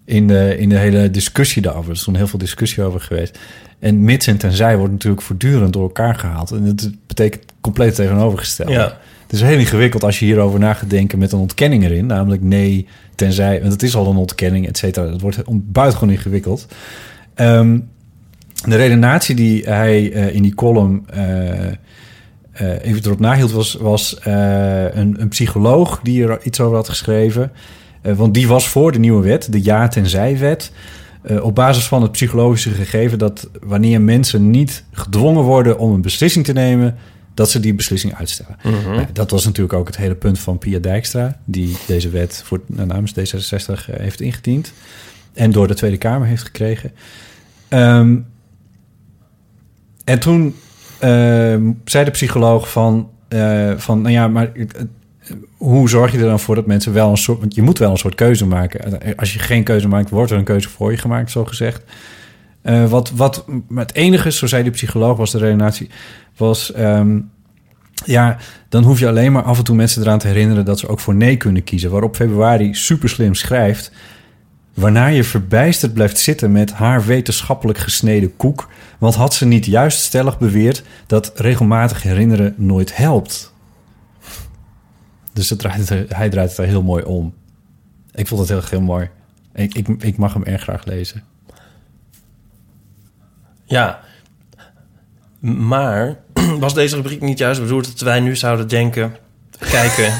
in de, in de hele discussie daarover. Er is toen heel veel discussie over geweest. En mits en tenzij wordt natuurlijk voortdurend door elkaar gehaald. En dat betekent compleet tegenovergesteld. Ja. Het is heel ingewikkeld als je hierover na gaat denken met een ontkenning erin. Namelijk nee, tenzij... Want het is al een ontkenning, et cetera. Het wordt buitengewoon ingewikkeld. Ehm, de redenatie die hij eh, in die column eh, eh, even erop nahield... was, was eh, een, een psycholoog die er iets over had geschreven. Eh, want die was voor de nieuwe wet, de ja-tenzij-wet... Eh, op basis van het psychologische gegeven dat wanneer mensen niet gedwongen worden om een beslissing te nemen, dat ze die beslissing uitstellen. Nou, dat was natuurlijk ook het hele punt van Pia Dijkstra, die deze wet voor, nou, namens D66 eh, heeft ingediend en door de Tweede Kamer heeft gekregen. Ehm, en toen zei de psycholoog van, eh, van nou ja, maar eh, hoe zorg je er dan voor dat mensen wel een soort... Want je moet wel een soort keuze maken. Als je geen keuze maakt, wordt er een keuze voor je gemaakt, zo gezegd. Eh, wat, wat het enige, zo zei de psycholoog, was de redenatie... was, ehm, ja, dan hoef je alleen maar af en toe mensen eraan te herinneren... dat ze ook voor nee kunnen kiezen. Waarop februari super slim schrijft... Waarna je verbijsterd blijft zitten met haar wetenschappelijk gesneden koek... want had ze niet juist stellig beweerd... dat regelmatig herinneren nooit helpt... Dus hij draait het er heel mooi om. Ik vond het heel, heel mooi. Ik, ik, ik mag hem erg graag lezen. Ja. Maar was deze rubriek niet juist bedoeld dat wij nu zouden denken, kijken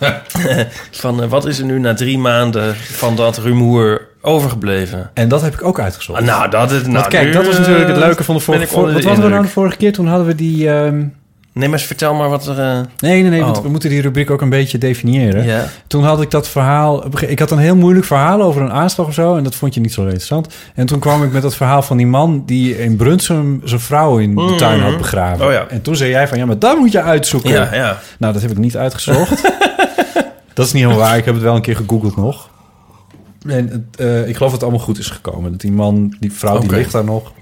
van eh, wat is er nu na drie maanden van dat rumoer overgebleven? En dat heb ik ook uitgezocht. Ah, nou, dat is nou, Want kijk, nu, dat was natuurlijk het leuke van de vorige... onder Wat de hadden we nou de vorige keer? Toen hadden we die... ehm, Nee, maar vertel maar wat er. eh, Nee, nee, nee. want Oh. we moeten die rubriek ook een beetje definiëren. Toen had ik dat verhaal... Ik had een heel moeilijk verhaal over een aanslag of zo. En dat vond je niet zo interessant. En toen kwam ik met dat verhaal van die man... die in Brunsum zijn vrouw in de tuin had begraven. Oh ja. En toen zei jij van... Ja, maar dat moet je uitzoeken. Ja, ja. Nou, dat heb ik niet uitgezocht. dat is niet helemaal waar. Ik heb het wel een keer gegoogeld nog. En het, eh, ik geloof dat het allemaal goed is gekomen. Dat die man, die vrouw, die ligt daar nog.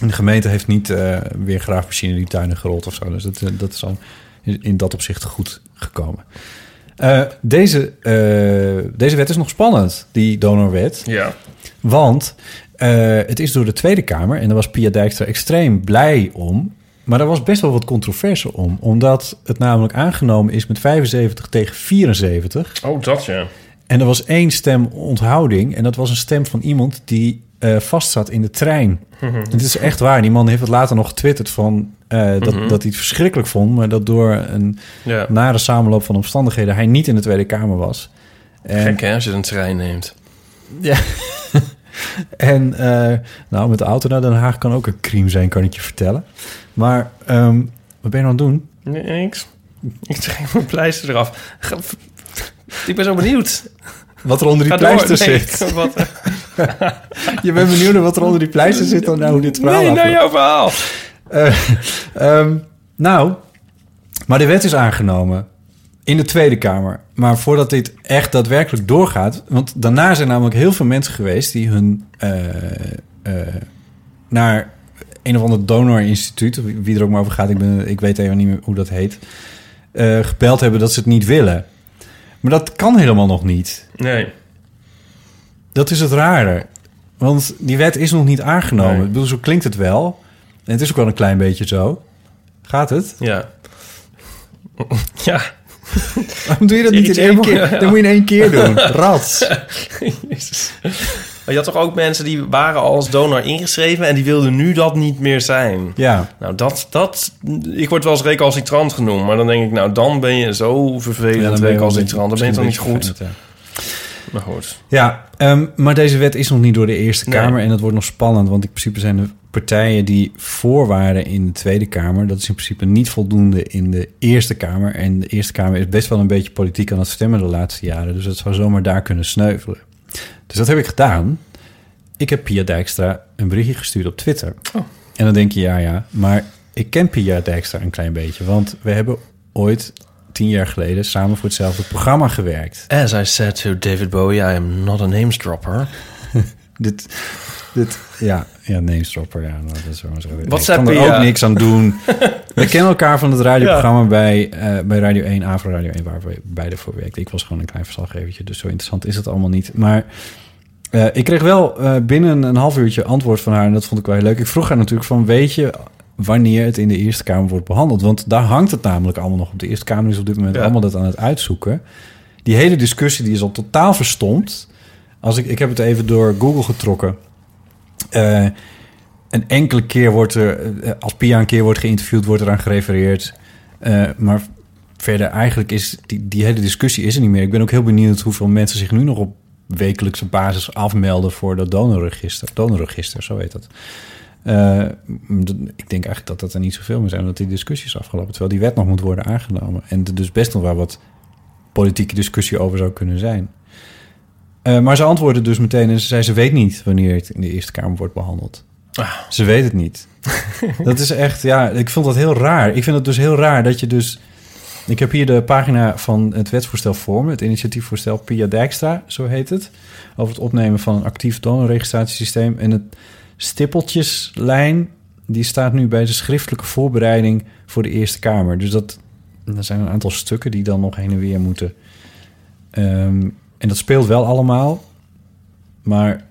En de gemeente heeft niet eh, weer graafmachine in die tuinen gerold of zo. Dus dat, eh, dat is al in, in dat opzicht goed gekomen. Deze, deze wet is nog spannend, die donorwet. Ja. Want het is door de Tweede Kamer... en daar was Pia Dijkstra extreem blij om... maar er was best wel wat controverse om. Omdat het namelijk aangenomen is met 75 tegen 74... Oh, dat ja. en er was één stem onthouding... en dat was een stem van iemand die eh vast zat in de trein. Het is echt waar. Die man heeft het later nog getwitterd van... eh, dat, Mhm. dat hij het verschrikkelijk vond... maar dat door een Ja. nare samenloop van omstandigheden... hij niet in de Tweede Kamer was. En, Gek hè, als je een trein neemt. Ja. En eh, nou, met de auto naar Den Haag kan ook een crime zijn, kan ik je vertellen. Maar ehm, wat ben je nou aan het doen? Nee, niks. Ik trek mijn pleister eraf. Ik ben zo benieuwd. Wat er onder die pleister Nee, zit. Wat, Je bent benieuwd naar wat er onder die pleister zit... en nou hoe dit verhaal nee, naar jouw verhaal. Eh, ehm, nou, maar de wet is aangenomen in de Tweede Kamer. Maar voordat dit echt daadwerkelijk doorgaat... want daarna zijn namelijk heel veel mensen geweest... die hun eh, eh, naar een of ander donorinstituut... wie er ook maar over gaat, ik, ben, ik weet even niet meer hoe dat heet... eh, gebeld hebben dat ze het niet willen. Maar dat kan helemaal nog niet. Nee. Dat is het rare. Want die wet is nog niet aangenomen. Nee. Ik bedoel, zo klinkt het wel. En het is ook wel een klein beetje zo. Gaat het? Ja. Ja. Waarom doe je dat niet in één keer? Dat moet je in één keer doen. Rats. Maar je had toch ook mensen die waren al als donor ingeschreven... en die wilden nu dat niet meer zijn. Ja. Nou, dat, dat... Ik word wel eens recalcitrant genoemd. Maar dan denk ik, nou, dan ben je zo vervelend Ja, dan ben je wel een recalcitrant. Dan ben je toch niet goed. Maar goed. Ja, ehm, maar deze wet is nog niet door de Eerste Nee. Kamer. En dat wordt nog spannend. Want in principe zijn de partijen die voor waren in de Tweede Kamer... dat is in principe niet voldoende in de Eerste Kamer. En de Eerste Kamer is best wel een beetje politiek aan het stemmen de laatste jaren. Dus het zou zomaar daar kunnen sneuvelen. Dus dat heb ik gedaan. Ik heb Pia Dijkstra een berichtje gestuurd op Twitter. Oh. En dan denk je, ja, ja. Maar ik ken Pia Dijkstra een klein beetje. Want we hebben ooit tien jaar geleden samen voor hetzelfde programma gewerkt. As I said to David Bowie, I am not a names dropper. Dit, dit, ja, ja, namestropper, ja. Nou, dat is zo. Wat ik kan er ook niks aan doen. We kennen elkaar van het radioprogramma bij, eh, bij Radio 1, Avro Radio 1, waar we beide voor werkten. Ik was gewoon een klein verslaggevertje, dus zo interessant is het allemaal niet. Maar eh, ik kreeg wel eh, binnen een half uurtje antwoord van haar en dat vond ik wel heel leuk. Ik vroeg haar natuurlijk van, weet je wanneer het in de Eerste Kamer wordt behandeld? Want daar hangt het namelijk allemaal nog op. De Eerste Kamer is op dit moment Ja. allemaal dat aan het uitzoeken. Die hele discussie die is al totaal verstomd. Als ik, ik heb het even door Google getrokken. Eh, een enkele keer wordt er, eh, als Pia een keer wordt geïnterviewd, wordt er aan gerefereerd. Eh, maar verder eigenlijk is die, die hele discussie is er niet meer. Ik ben ook heel benieuwd hoeveel mensen zich nu nog op wekelijkse basis afmelden voor dat donorregister. Donorregister, zo heet dat. Ik denk eigenlijk dat dat er niet zoveel meer zijn, omdat die discussie is afgelopen. Terwijl die wet nog moet worden aangenomen. En er dus best nog wel wat politieke discussie over zou kunnen zijn. Eh, maar ze antwoordde dus meteen en ze zei... ze weet niet wanneer het in de Eerste Kamer wordt behandeld. Ah. Ze weet het niet. dat is echt, ja, ik vond dat heel raar. Ik vind het dus heel raar dat je dus... Ik heb hier de pagina van het wetsvoorstel voor me. Het initiatiefvoorstel Pia Dijkstra, zo heet het. Over het opnemen van een actief donorregistratiesysteem. En het stippeltjeslijn, die staat nu bij de schriftelijke voorbereiding voor de Eerste Kamer. Dus dat, er zijn een aantal stukken die dan nog heen en weer moeten. Ehm, en dat speelt wel allemaal. Maar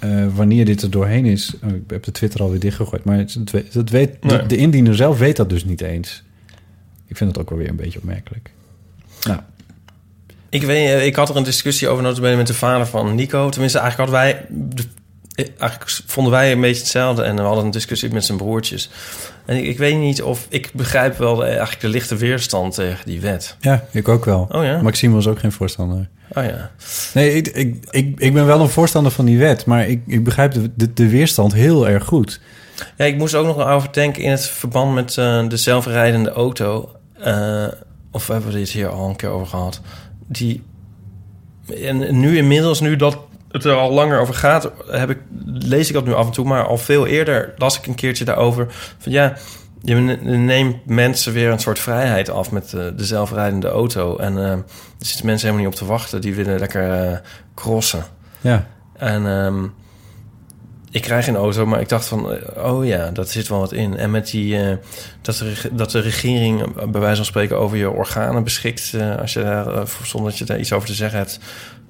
eh, wanneer dit er doorheen is... oh, ik heb de Twitter alweer dichtgegooid. Maar het, het weet, het weet, de, Nee. de indiener zelf weet dat dus niet eens. Ik vind het ook wel weer een beetje opmerkelijk. Nou, Ik, weet, eh, ik had er een discussie over met de vader van Nico. Tenminste, eigenlijk hadden wij... de- eh, eigenlijk vonden wij een beetje hetzelfde. En we hadden een discussie met zijn broertjes. En ik, ik weet niet of... Ik begrijp wel eigenlijk de lichte weerstand tegen die wet. ja, ik ook wel. Oh ja? Maxime was ook geen voorstander. Oh ja. Nee, ik, ik, ik, ik ben wel een voorstander van die wet. Maar ik, ik begrijp de, de, de weerstand heel erg goed. Ja, ik moest ook nog over denken in het verband met eh, de zelfrijdende auto. Eh, of hebben we dit hier al een keer over gehad? Die, en nu inmiddels, nu dat het er al langer over gaat, heb ik, lees ik dat nu af en toe. Maar al veel eerder las ik een keertje daarover. Van ja, je ne- neemt mensen weer een soort vrijheid af met eh, de zelfrijdende auto. En eh, er zitten mensen helemaal niet op te wachten. Die willen lekker eh, crossen. Ja, En ehm, ik krijg geen auto, maar ik dacht van, oh ja, dat zit wel wat in. En met die, eh, dat, de, dat de regering bij wijze van spreken over je organen beschikt, eh, als je daar, eh, zonder dat je daar iets over te zeggen hebt,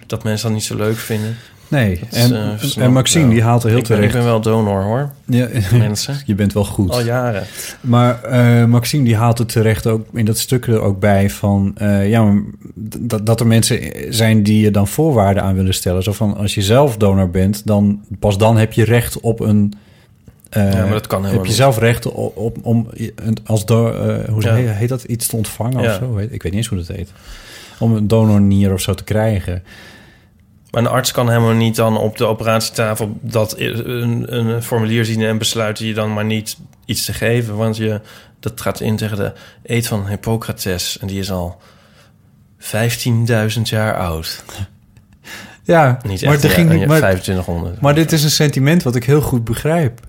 dat mensen dat niet zo leuk vinden. nee. Dat En, eh, en wel. die haalt er heel ik ben, terecht. Ik ben wel donor hoor, Ja, mensen. je bent wel goed. Al jaren. Maar Maxime die haalt het terecht ook in dat stuk er ook bij van... ja, maar dat, dat er mensen zijn die je dan voorwaarden aan willen stellen. Zo van, als je zelf donor bent, dan pas dan heb je recht op een... eh, Ja, maar dat kan helemaal Heb je niet. zelf recht op, op- om een- als do, eh, hoe Ja. heet, heet dat iets te ontvangen Ja. of zo? Ik weet niet eens hoe dat heet. Om een donornier of zo te krijgen. Maar een arts kan helemaal niet dan op de operatietafel dat een, een formulier zien en besluiten je dan maar niet iets te geven. Want je, dat gaat in tegen de eed van Hippocrates. En die is al 15.000 jaar oud. Ja, Niet maar, echt, er ging niet, maar, 2500. maar dit is een sentiment wat ik heel goed begrijp.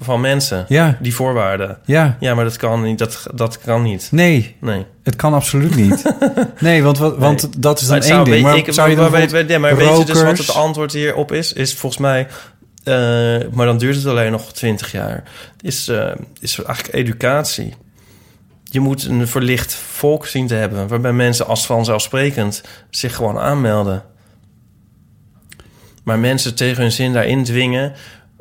Van mensen, Ja, die voorwaarden. ja. Ja, maar dat kan niet. Dat, dat kan niet. Nee, Nee. het kan absoluut niet. Nee, want, want dat is dan één ding. Maar ik, zou je dan maar, weet, maar weet je dus wat het antwoord hierop is? Is volgens mij... eh, maar dan duurt het alleen nog 20 jaar. Is, eh, is eigenlijk educatie. Je moet een verlicht volk zien te hebben... waarbij mensen als vanzelfsprekend zich gewoon aanmelden. Maar mensen tegen hun zin daarin dwingen...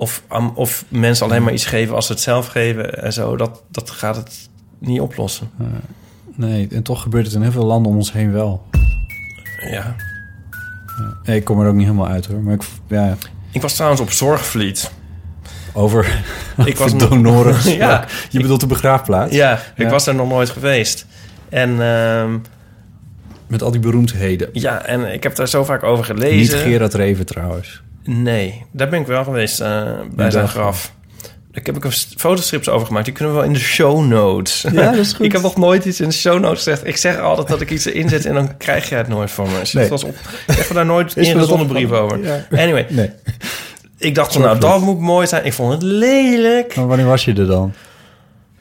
of, of mensen alleen maar iets geven als ze het zelf geven en zo... dat, dat gaat het niet oplossen. Nee, en toch gebeurt het in heel veel landen om ons heen wel. Ja. Ik kom er ook niet helemaal uit hoor. Maar ik, ja, Ik was trouwens op Zorgvliet. over, Ik was nog- donoren. Ja. Je bedoelt de begraafplaats? Ja, ik was daar nog nooit geweest. En ehm, Met al die beroemdheden. ja, en ik heb daar zo vaak over gelezen. Niet Gerard Reven trouwens. Nee, daar ben ik wel geweest eh, bij zijn graf. Daar heb ik een st- fotostrips over gemaakt. Die kunnen we wel in de show notes. Ja, dat is goed. ik heb nog nooit iets in de show notes gezegd. Ik zeg altijd dat ik iets erin zet en dan krijg je het nooit van me. Dus Nee. was op, ik heb daar nooit Is me dat ingezonden brief over. Ja. Anyway, Nee. ik dacht van nou, dat moet mooi zijn. Ik vond het lelijk. Maar wanneer was je er dan?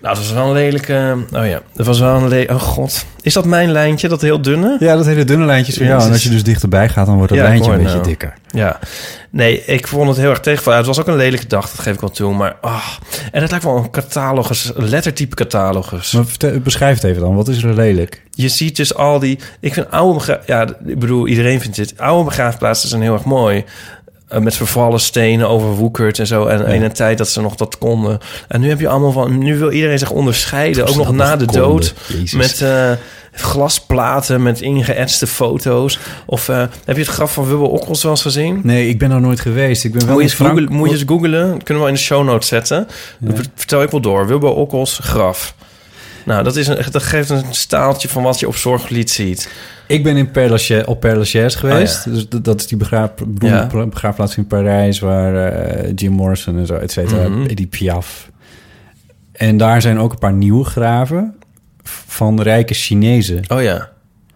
Nou, dat was wel een lelijke... Oh ja, dat was wel een lelijke... Oh god. Is dat mijn lijntje, dat heel dunne? Ja, dat hele dunne lijntje is jou. En als je dus dichterbij gaat, dan wordt dat Ja, ik lijntje een hoor beetje nou. dikker. Ja. Nee, ik vond het heel erg tegenvallen. Het was ook een lelijke dag, dat geef ik wel toe. Maar, ah. En het lijkt wel een catalogus, een lettertype catalogus. Maar vertel- beschrijf het even dan. Wat is er lelijk? Je ziet dus al die... Ik vind oude Ja, ik bedoel, iedereen vindt dit. Oude begraafplaatsen zijn heel erg mooi. Eh, met vervallen stenen, overwoekerd en zo. En in een tijd dat ze nog dat konden. En nu heb je allemaal van... Nu wil iedereen zich onderscheiden. Ook nog na de konden. dood. Jezus. Met eh, glasplaten, met ingeëtste foto's. Of eh, heb je het graf van Wubbel Okkels wel eens gezien? Nee, ik ben er nooit geweest. Ik ben wel Moet je, eens Frank- googlen, moet je eens googlen. Kunnen we in de show notes zetten. Dan vertel ik wel door. Wilbur Okkels graf. Nou, dat, is een, dat geeft een staaltje van wat je op Zorglied ziet. Ik ben in Père Lachaise, op Père Lachaise geweest. Oh, dus dat, is die begraaf, Ja. begraafplaats in Parijs... waar eh, Jim Morrison en zo, et cetera. Edith Piaf. En daar zijn ook een paar nieuwe graven van rijke Chinezen. Oh ja.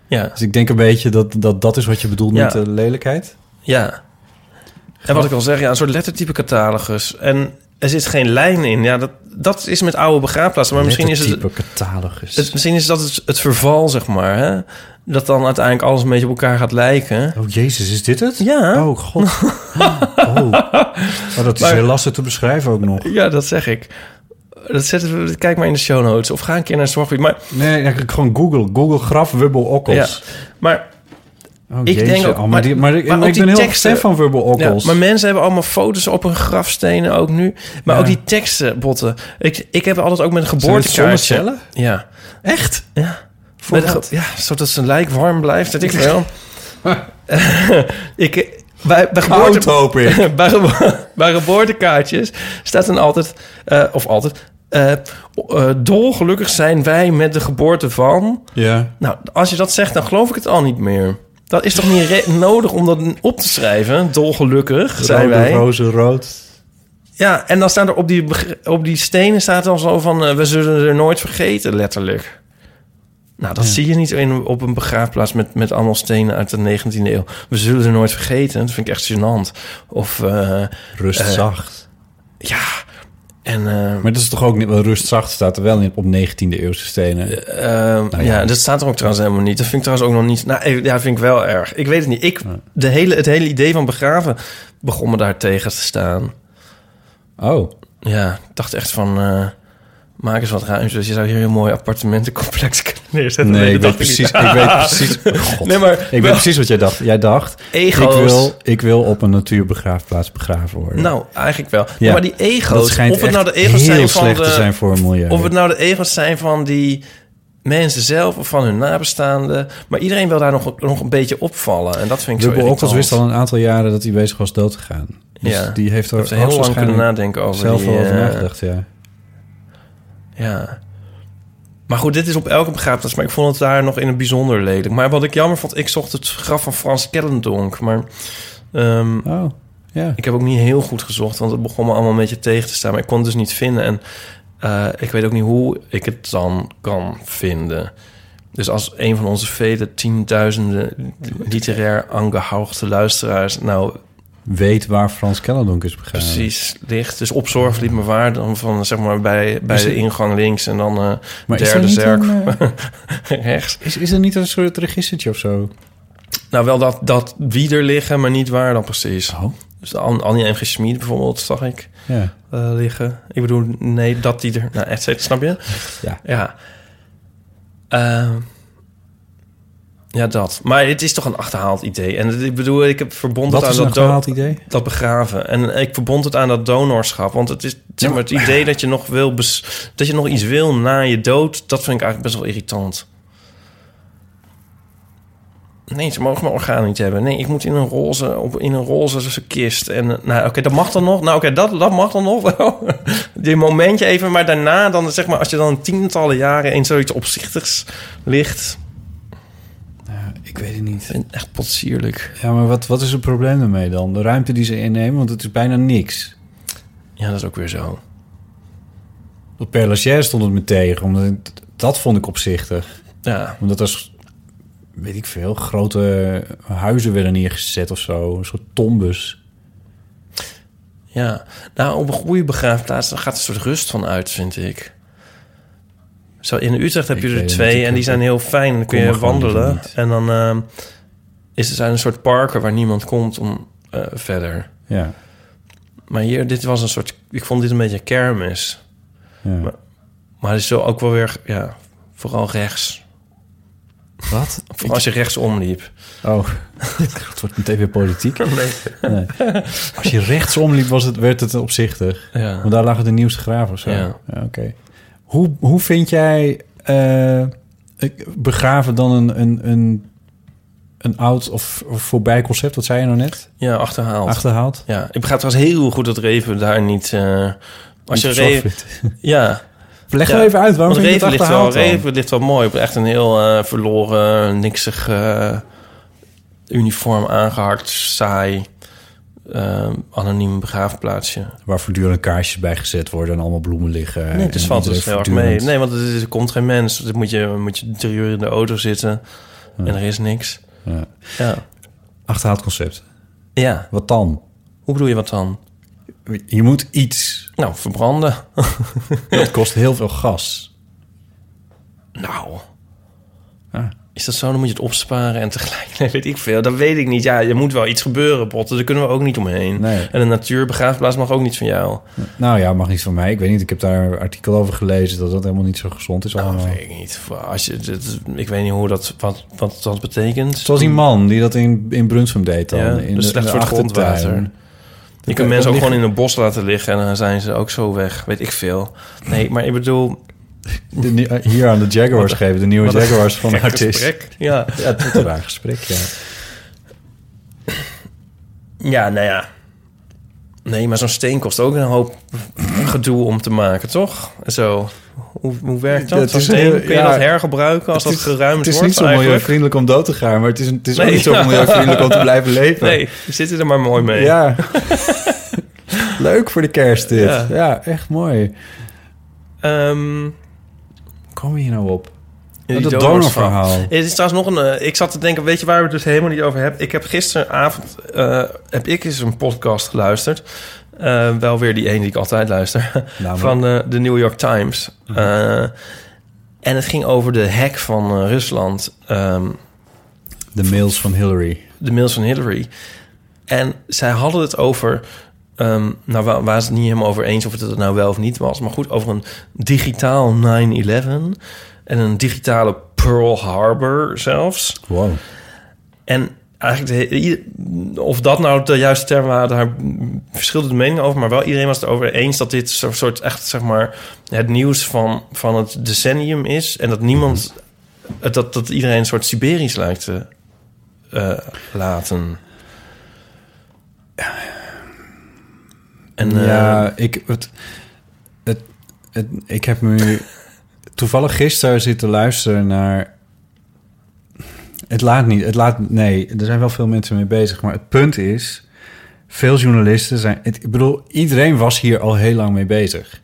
Ja, Dus ik denk een beetje dat dat, dat is wat je bedoelt Ja. met de lelijkheid. ja. En wat ik al zeg, ja, een soort lettertype catalogus. En er zit geen lijn in. Ja, dat, dat is met oude begraafplaatsen. Maar misschien is het, catalogus. het, misschien is dat het, het verval, zeg maar. Hè? Dat dan uiteindelijk alles een beetje op elkaar gaat lijken. Oh jezus, is dit het? Ja. Oh god. oh. oh, dat is Maar- heel lastig te beschrijven ook nog. Ja, dat zeg ik. Dat zetten we, kijk maar in de show notes. Of ga een keer naar Zorggebied. Maar, Nee, eigenlijk gewoon Google. Google graf Wubbel Okkels. maar Oh, Ik jeetje. denk ook- Oh, maar, maar- die, maar, ik- maar maar ook ik ben heel teksten- fan van Wubbel Ja, maar mensen hebben allemaal foto's op hun grafstenen ook nu. Maar Ja. ook die teksten, botten. Ik, ik heb altijd ook met een geboortekaartje. Ja. Echt? Ja. Voor Met ja, zodat zijn lijk warm blijft. Dat ik wel. ik, bij, bij, geboorte, hoop ik. bij, bij geboortekaartjes staat dan altijd... eh, of altijd... eh, dolgelukkig zijn wij met de geboorte van... Ja. Nou, als je dat zegt, dan geloof ik het al niet meer. Dat is toch niet nodig om dat op te schrijven? Dolgelukkig zijn Rode wij. rozen rood. Ja, en dan staat er op die, op die stenen staat dan zo van... eh, we zullen er nooit vergeten, letterlijk. Nou, dat zie je niet in, op een begraafplaats met, met allemaal stenen uit de 19e eeuw. We zullen er nooit vergeten. Dat vind ik echt gênant. Of, eh, Rust Eh, zacht. ja... En, eh, Maar dat is toch ook niet... wel Rust zacht staat er wel in op 19e eeuwse stenen. eh, Nou ja. ja. dat staat er ook trouwens helemaal niet. Dat vind ik trouwens ook nog niet... Nou, eh, ja, vind ik wel erg. Ik weet het niet. Ik, de hele, het hele idee van begraven begon me daar tegen te staan. Oh. Ja, ik dacht echt van... maak eens wat ruimte. Dus je zou hier een heel mooi appartementencomplex kunnen neerzetten. Nee, ik dat weet precies... Ik weet precies... God. Nee, maar... Ik weet precies wat jij dacht. Jij dacht... Ego's. Ik wil, ik wil op een natuurbegraafplaats begraven worden. Nou, eigenlijk wel. Ja. maar die dat ego's... schijnt Of het nou de ego's heel zijn van slecht de... te zijn voor een milieu. Of het nou de ego's zijn van die mensen zelf of van hun nabestaanden. Maar iedereen wil daar nog, nog een beetje opvallen. En dat vind ik zo Dubbel irritant. wist al een aantal jaren dat hij bezig was dood te gaan. Dus Ja. die heeft er heel lang kunnen nadenken over zelf die, wel over eh, nagedacht, ja. Ja. Maar goed, dit is op elke begrafenis. Maar ik vond het daar nog in het bijzonder lelijk. Maar wat ik jammer vond, ik zocht het graf van Frans Kellendonk. Maar Oh, ja. ik heb ook niet heel goed gezocht. Want het begon me allemaal een beetje tegen te staan. Maar ik kon het dus niet vinden. En eh, ik weet ook niet hoe ik het dan kan vinden. Dus als een van onze vele tienduizenden literair angehauchte luisteraars... nou Weet waar Frans Kellendonk is begaan. precies ligt. Dus op zorg liep me waar. Dan van zeg maar bij, bij de ingang links en dan Maar er derde zerk eh, rechts. Is, is er niet een soort registertje of zo? Nou, wel dat, dat wie er liggen, maar niet waar dan precies. Oh, Dus An- Annie M. G. Schmid bijvoorbeeld zag ik ja. eh, liggen. Ik bedoel, nee, dat die er... Nou, et cetera, snap je? Ja. Ja. Ja, dat. Maar het is toch een achterhaald idee. En ik bedoel, ik heb verbond Wat het aan dat, achterhaald idee? dat begraven. En ik verbond het aan dat donorschap. Want het is zeg maar, het idee dat je nog wil... dat je nog iets wil na je dood... dat vind ik eigenlijk best wel irritant. Nee, ze mogen mijn orgaan niet hebben. Nee, ik moet in een roze, op, in een roze kist. En nou, oké, dat mag dan nog. Nou, oké, dat, dat mag dan nog wel. Die momentje even, maar daarna dan zeg maar, als je dan tientallen jaren in zoiets opzichtigs ligt, Ik weet het niet. vind ik echt potsierlijk. Ja, maar wat, wat is het probleem daarmee dan? De ruimte die ze innemen, want het is bijna niks. Ja, dat is ook weer zo. Op Père Lachaise stond het me tegen, omdat ik- dat vond ik opzichtig. Ja, Omdat er, weet ik veel, grote huizen werden neergezet of zo. Een soort tombes. ja. Nou, op een goede begraafplaats daar gaat een soort rust van uit, vind ik. Zo, in Utrecht heb Ik je er het twee en die zijn heel fijn. Dan kun je wandelen. En dan ehm, is er zijn een soort parken waar niemand komt om eh, verder. Ja. Maar hier, dit was een soort... Ik vond dit een beetje kermis. ja. Maar- Maar het is zo ook wel weer... Ja, vooral rechts. Wat? Vooral als je rechtsom liep. Oh, het wordt meteen weer politiek. Nee. Als je rechtsom liep, was het, werd het opzichtig. Ja. Want daar lagen de nieuwste graven of zo. Ja. Oké. Hoe, hoe vind jij ik- begraven dan een, een, een, een oud of, of voorbij concept? Wat zei je nou net? Ja, achterhaald. Achterhaald? Ja, ik begrijp trouwens heel goed dat Reven daar niet... eh, als je Reven... Ja, Leg Ja, even uit, waarom Reven ligt, wel? Reven ligt wel mooi op echt een heel eh, verloren, niksig uniform aangehakt, saai, eh, anoniem begraafplaatsje. Waar voortdurend kaarsjes bij gezet worden en allemaal bloemen liggen. Nee, het en valt dus heel erg mee. Nee, want het is- er komt geen mens. Dan moet je, moet je drie uur in de auto zitten en er is niks. Ja. Ja. Achterhaald concept. ja, Wat dan? hoe bedoel je wat dan? Je moet iets. Nou, verbranden. Het kost heel veel gas. nou, Ah. Is dat zo? Dan moet je het opsparen en tegelijk... Nee, weet ik veel. Dat weet ik niet. Ja, er moet wel iets gebeuren, Botten. Daar kunnen we ook niet omheen. Nee. En een natuurbegraafplaats mag ook niet van jou. Nou ja, mag niet van mij. Ik weet niet. Ik heb daar een artikel over gelezen dat dat helemaal niet zo gezond is Nou, allemaal. weet ik niet. Als je, dit- ik weet niet hoe dat, wat, wat dat betekent. Zoals die man die dat in, in Brunsum deed dan. Ja, in dus de, slecht voor het grondwater. Je kunt mensen ook liggen- gewoon in een bos laten liggen en dan zijn ze ook zo weg. Weet ik veel. Nee, maar ik bedoel... De eh, hier aan de Jaguars Wat- geven. De nieuwe Jaguars van artiest. gesprek. Ja. Ja, het is een raar gesprek, ja. ja, nou ja. Nee, maar zo'n steen kost ook een hoop gedoe om te maken, toch? Zo. Hoe, hoe werkt dat? het Zo'n steen, kun je ja, dat hergebruiken als dat Het geruimd Het is wordt niet zo milieuvriendelijk om dood te gaan, maar het is, het is ook niet zo milieuvriendelijk om te blijven leven. Nee, we zitten er maar mooi mee. Ja. Leuk voor de kerst dit. Ja. Echt mooi. Ehm, Hoe komen we hier nou op? dat donorsverhaal. donorverhaal. Het is trouwens nog een... eh, ik zat te denken, weet je waar we het dus helemaal niet over hebben? Ik heb gisteravond... eh, heb ik eens een podcast geluisterd. Eh, wel weer die ene die ik altijd luister. Namelijk? van de, de New York Times. Eh, en het ging over de hack van Rusland. Ehm, De mails van Hillary. de mails van Hillary. En zij hadden het over... ehm, nou, wa- waren ze het niet helemaal over eens of het het nou wel of niet was. Maar goed, over een digitaal 9-11... en een digitale Pearl Harbor zelfs. Wow. En eigenlijk de, of dat nou de juiste term waren, daar verschilde de meningen over, maar wel iedereen was het over eens dat dit zo'n soort echt zeg maar het nieuws van, van het decennium is en dat niemand dat, dat iedereen een soort Siberisch lijkt te eh, laten. En eh, ja, ik, het, het, het, ik heb nu toevallig gisteren zitten luisteren naar... Het laat niet, het laat... Nee, er zijn wel veel mensen mee bezig. Maar het punt is, veel journalisten zijn... Ik bedoel, iedereen was hier al heel lang mee bezig.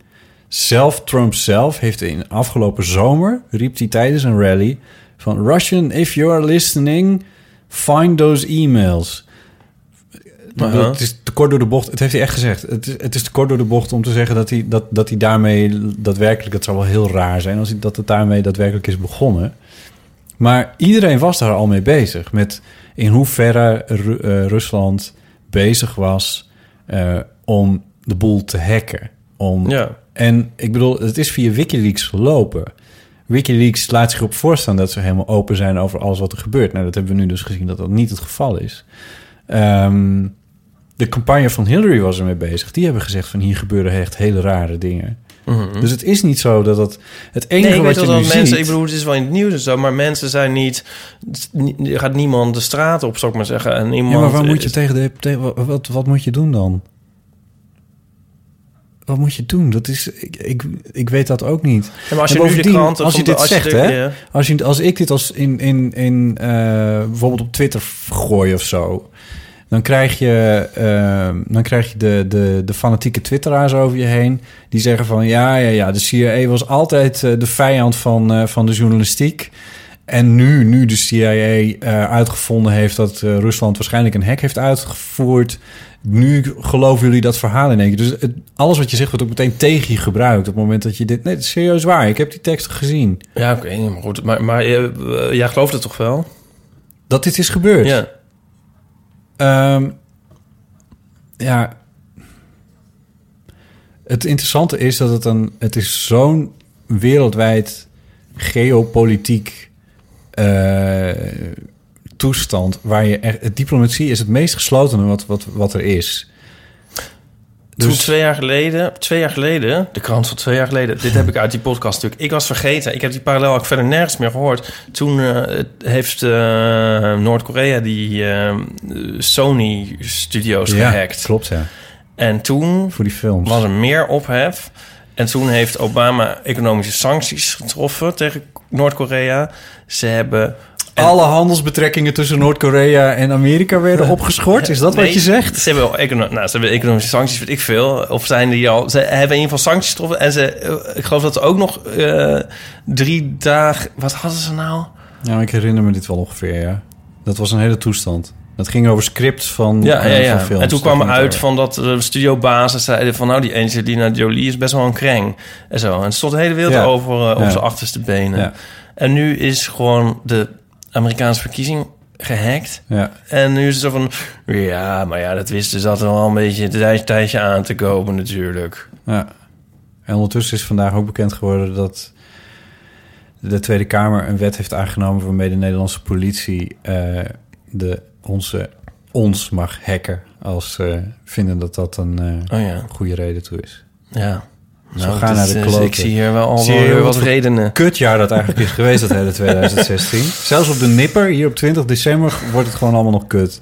Zelf, Trump zelf, heeft in afgelopen zomer... riep hij tijdens een rally van... Russian, if you are listening, find those emails. Aha. Het is te kort door de bocht. Het heeft hij echt gezegd. Het is, het is te kort door de bocht om te zeggen dat hij, dat, dat hij daarmee daadwerkelijk... Het zou wel heel raar zijn als hij, dat het daarmee daadwerkelijk is begonnen. Maar iedereen was daar al mee bezig. Met in hoeverre Ru- eh, Rusland bezig was eh, om de boel te hacken. Om, ja. En ik bedoel, het is via Wikileaks gelopen. Wikileaks laat zich op voorstaan dat ze helemaal open zijn over alles wat er gebeurt. Nou, dat hebben we nu dus gezien dat dat niet het geval is. Ehm, de campagne van Hillary was ermee bezig. Die hebben gezegd van hier gebeuren echt hele rare dingen. Mhm. Dus het is niet zo dat dat... Het enige Nee, wat je nu mensen... ziet... Ik bedoel, het is wel in het nieuws en zo... maar mensen zijn niet... Er gaat niemand de straat op, zou ik maar zeggen. En iemand, ja, maar waar moet je tegen de... Tegen, wat, wat, moet je doen dan? Wat moet je doen? Dat is... Ik, ik, ik weet dat ook niet. Ja, maar als je nu de bovendien, kranten... als je dit zegt, hè? ja. Als, je, als ik dit als in, in, in eh, bijvoorbeeld op Twitter gooi of zo, dan krijg je, eh, dan krijg je de, de, de fanatieke Twitteraars over je heen. Die zeggen van ja, ja, ja, de CIA was altijd eh, de vijand van, eh, van de journalistiek. En nu, nu de CIA eh, uitgevonden heeft dat Rusland waarschijnlijk een hack heeft uitgevoerd. Nu geloven jullie dat verhaal in één keer. Dus het, alles wat je zegt wordt ook meteen tegen je gebruikt. Op het moment dat je dit... Nee, het is serieus waar. Ik heb die teksten gezien. Ja, oké, maar goed. Maar, maar eh, jij gelooft het toch wel? Dat dit is gebeurd. Ja. Ehm, ja. Het interessante is dat het een... Het is zo'n wereldwijd geopolitiek eh, toestand... waar je echt... Diplomatie is het meest geslotene wat, wat, wat er is. Toen Dus- twee jaar geleden, twee jaar geleden, de krant van twee jaar geleden, dit heb ik uit die podcast natuurlijk. Ik was vergeten, ik heb die parallel ook verder nergens meer gehoord. Toen eh, heeft eh, Noord-Korea die eh, Sony Studios Ja, gehackt. klopt, ja. En toen Voor die films. was er meer ophef. En toen heeft Obama economische sancties getroffen tegen Noord-Korea. Ze hebben Alle handelsbetrekkingen tussen Noord-Korea en Amerika werden opgeschort. Is dat Nee, wat je zegt? Ze hebben, econo nou, ze hebben economische sancties, weet ik veel. Of zijn die al... Ze hebben in ieder geval sancties getroffen. En ze, eh, ik geloof dat ze ook nog eh, drie dagen... Wat hadden ze nou? Ja, ik herinner me dit wel ongeveer, ja. Dat was een hele toestand. Dat ging over scripts van, Ja, eh, ja, ja. van films. En toen kwam uit over. van dat de studiobasis zeiden van... nou, die Angelina Jolie is best wel een kreng. En zo. En het stond de hele wereld Ja. over, over Ja. zijn achterste benen. En nu is gewoon de Amerikaanse verkiezing gehackt. Ja. En nu is het zo van... Ja, maar ja, dat wisten ze dat er al een beetje een tij- tijdje aan te komen natuurlijk. Ja. En ondertussen is vandaag ook bekend geworden dat de Tweede Kamer een wet heeft aangenomen waarmee de Nederlandse politie eh, de, onze, ons mag hacken als ze vinden dat dat een eh, Oh ja, goede reden toe is. ja. Zo Nou, gaan naar de is- kloten. Ik zie hier wel al wel wat redenen. Kutjaar dat eigenlijk is geweest, dat hele 2016. Zelfs op de nipper, hier op 20 december, wordt het gewoon allemaal nog kut.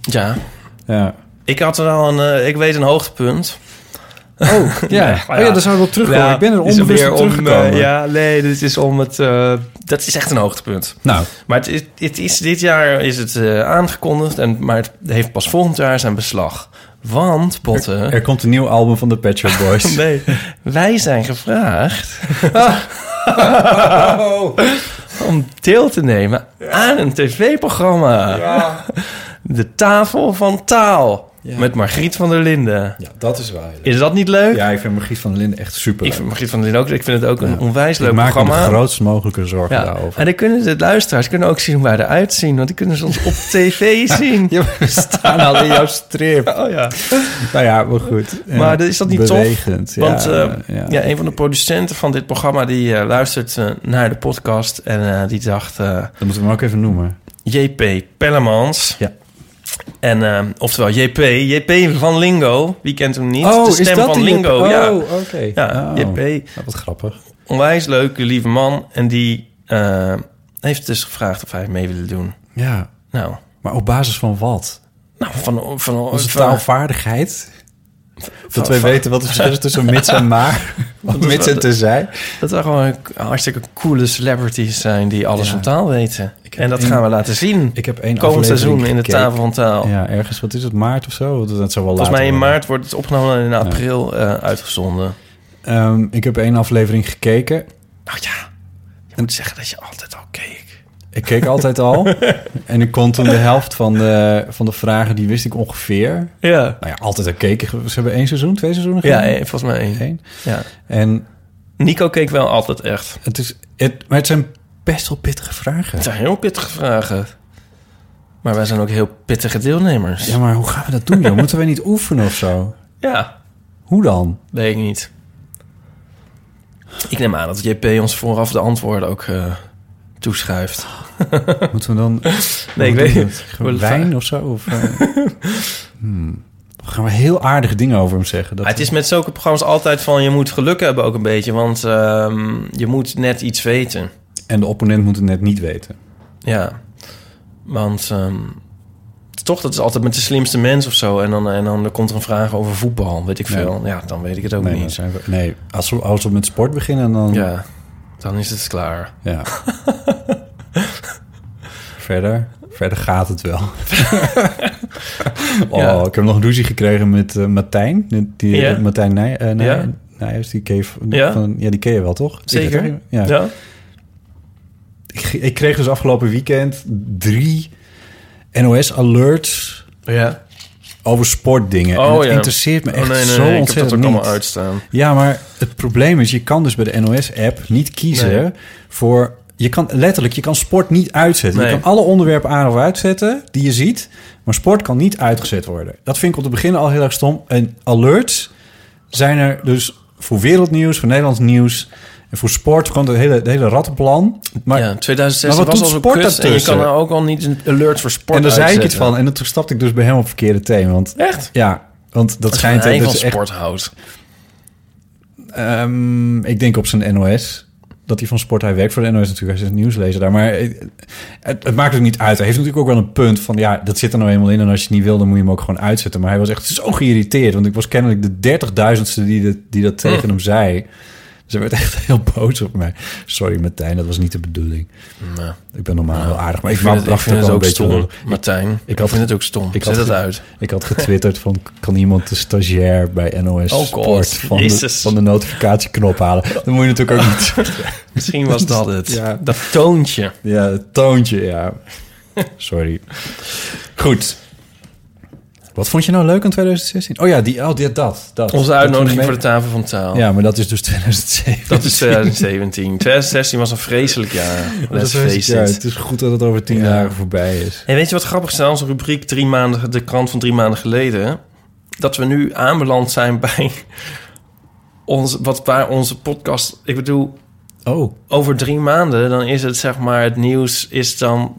Ja, Ja. ik had er wel een... eh, ik weet een hoogtepunt. Oh, ja. Ja, oh, ja, dan zou ik wel terugkomen. ik ben er onbewust weer op om, teruggekomen. eh, ja, nee, dit is om het... eh, dat is echt een hoogtepunt. Nou, Maar het is, het is, dit jaar is het eh, aangekondigd, en, maar het heeft pas volgend jaar zijn beslag. Want, Botten... er komt een nieuw album van de Pet Shop Boys. Nee, wij zijn gevraagd om deel te nemen aan een tv-programma. De Tafel van Taal. Ja. Met Margriet van der Linden. Ja, dat is waar. Is dat niet leuk? Ja, ik vind Margriet van der Linden echt super. Ik vind Margriet van der Linden ook. Ik vind het ook een Ja. onwijs ik leuk maak me programma. de grootst mogelijke zorgen ja. daarover. En dan kunnen de luisteraars kunnen ook zien hoe wij eruit zien. Want die kunnen ze ons op tv zien. Ja, we staan al in jouw strip. Oh ja. Nou ja, maar goed. Ja, Maar is dat niet tof? Bewegend, ja, Want eh, ja. ja. een van de producenten van dit programma... die eh, luistert eh, naar de podcast en eh, die dacht... eh, Dat moeten we hem ook even noemen. JP Pellemans. Ja. En, eh, oftewel JP, JP van Lingo. Wie kent hem niet? Oh, de is stem dat van die Lingo, JP? ja. Oh, oké. Ja, Oh. JP. Nou, wat grappig. Onwijs leuke, lieve man. En die eh, heeft dus gevraagd of hij mee wilde doen. Ja, Nou, maar op basis van wat? nou van... van, Onze van taalvaardigheid? Dat wij weten wat het verschil is tussen mits en maar. Is mits en wat- tezij. Dat er gewoon hartstikke coole celebrities zijn die alles Ja. van taal weten. En dat gaan we laten zien. Ik heb één Komend seizoen in de tafel van taal. Ja, ergens, wat is het, maart of zo? Dat zou wel Volgens mij in worden. maart wordt het opgenomen en in april eh, uitgezonden. Ehm, ik heb één aflevering gekeken. Nou ja, je moet zeggen dat je altijd al keek. Ik keek altijd al. en ik kon toen de helft van de, van de vragen, die wist ik ongeveer. Ja. Nou ja, altijd al keken. Ze hebben één seizoen, twee seizoenen Ja, gedaan? eh, volgens mij één. Ja. En Nico keek wel altijd echt. het is... Het, maar het zijn best wel pittige vragen. Het zijn heel pittige vragen. Maar wij zijn ook heel pittige deelnemers. Ja, maar hoe gaan we dat doen, joh? Moeten we niet oefenen of zo? Ja, Hoe dan? weet ik niet. Ik neem aan dat JP ons vooraf de antwoorden ook eh, toeschuift. Moeten we dan... Nee, ik weet niet. Wijn of zo? Of, hmm. Dan gaan we heel aardige dingen over hem zeggen. Dat het is met zulke programma's altijd van... je moet geluk hebben ook een beetje. Want ehm, je moet net iets weten. En de opponent moet het net niet weten. Ja. Want ehm, toch, dat is altijd met de slimste mens of zo. En dan, en dan komt er een vraag over voetbal, weet ik Nee. veel. Ja, dan weet ik het ook Nee, niet. we, nee als, we, als we met sport beginnen, dan... Ja, dan is het klaar. Ja. verder, verder gaat het wel. oh, Ja. ik heb nog een ruzie gekregen met eh, Martijn. Die, Ja? Martijn Nij, eh, Nij- Ja? Nijhuis, die ken Ja? van- ja, die ken je wel, toch? Zeker. Ik, ja. Ja? Ik, ik kreeg dus afgelopen weekend drie NOS-alerts Ja. Over sportdingen. Oh, en het ja. interesseert me echt oh, nee, nee, zo nee, ik heb ontzettend dat ook niet. allemaal uitstaan. Ja, maar het probleem is, je kan dus bij de NOS-app niet kiezen voor... Je kan letterlijk, je kan sport niet uitzetten. Je kan alle onderwerpen aan of uitzetten die je ziet, maar sport kan niet uitgezet worden. Dat vind ik op het begin al heel erg stom. En alerts zijn er dus voor wereldnieuws, voor Nederlands nieuws en voor sport gewoon het hele, het hele rattenplan. Maar ja, 2016 maar wat was doet sport en je kan er ook al niet een alert voor sport en daar zei ik iets van en toen stapte ik dus bij hem op verkeerde thema. Want Echt? ja, want dat Als schijnt hij van echt sport houdt. Ehm, ik denk op zijn NOS. Dat hij van sport, hij werkt voor de NOS natuurlijk, hij is een nieuwslezer daar. Maar het, maakt ook niet uit. Hij heeft natuurlijk ook wel een punt van, ja, dat zit er nou eenmaal in. En als je het niet wil, dan moet je hem ook gewoon uitzetten. Maar hij was echt zo geïrriteerd. Want ik was kennelijk de dertigduizendste die, dat- die dat tegen Hm. hem zei. Hij werd echt heel boos op mij. Sorry Martijn, dat was niet de bedoeling. Nee. Ik ben normaal heel aardig, maar ik, vind wou het, ik vind het ook een beetje stom. Martijn. Ik, ik had- vind het ook stom. ik Zet het uit. Ik had getwitterd van, kan iemand de stagiair bij NOS Oh, Sport van de, van de notificatieknop halen? Dan moet je natuurlijk ook niet... Misschien was dat het. Ja. Dat toontje. Ja, het toontje, ja. Sorry. Goed. Wat vond je nou leuk aan 2016? Oh ja, die, oh, dit, dat, dat. Onze uitnodiging voor de tafel van taal. Ja, maar dat is dus 2017. Dat is 2017. 2016 was een vreselijk jaar. Let's Dat is- face ja, het is goed dat het over tien Ja. dagen voorbij is. En weet je wat grappig is? aan Onze rubriek drie maanden, de krant van drie maanden geleden. Dat we nu aanbeland zijn bij ons, wat waar onze podcast. Ik bedoel, Oh, over drie maanden, dan is het zeg maar het nieuws is dan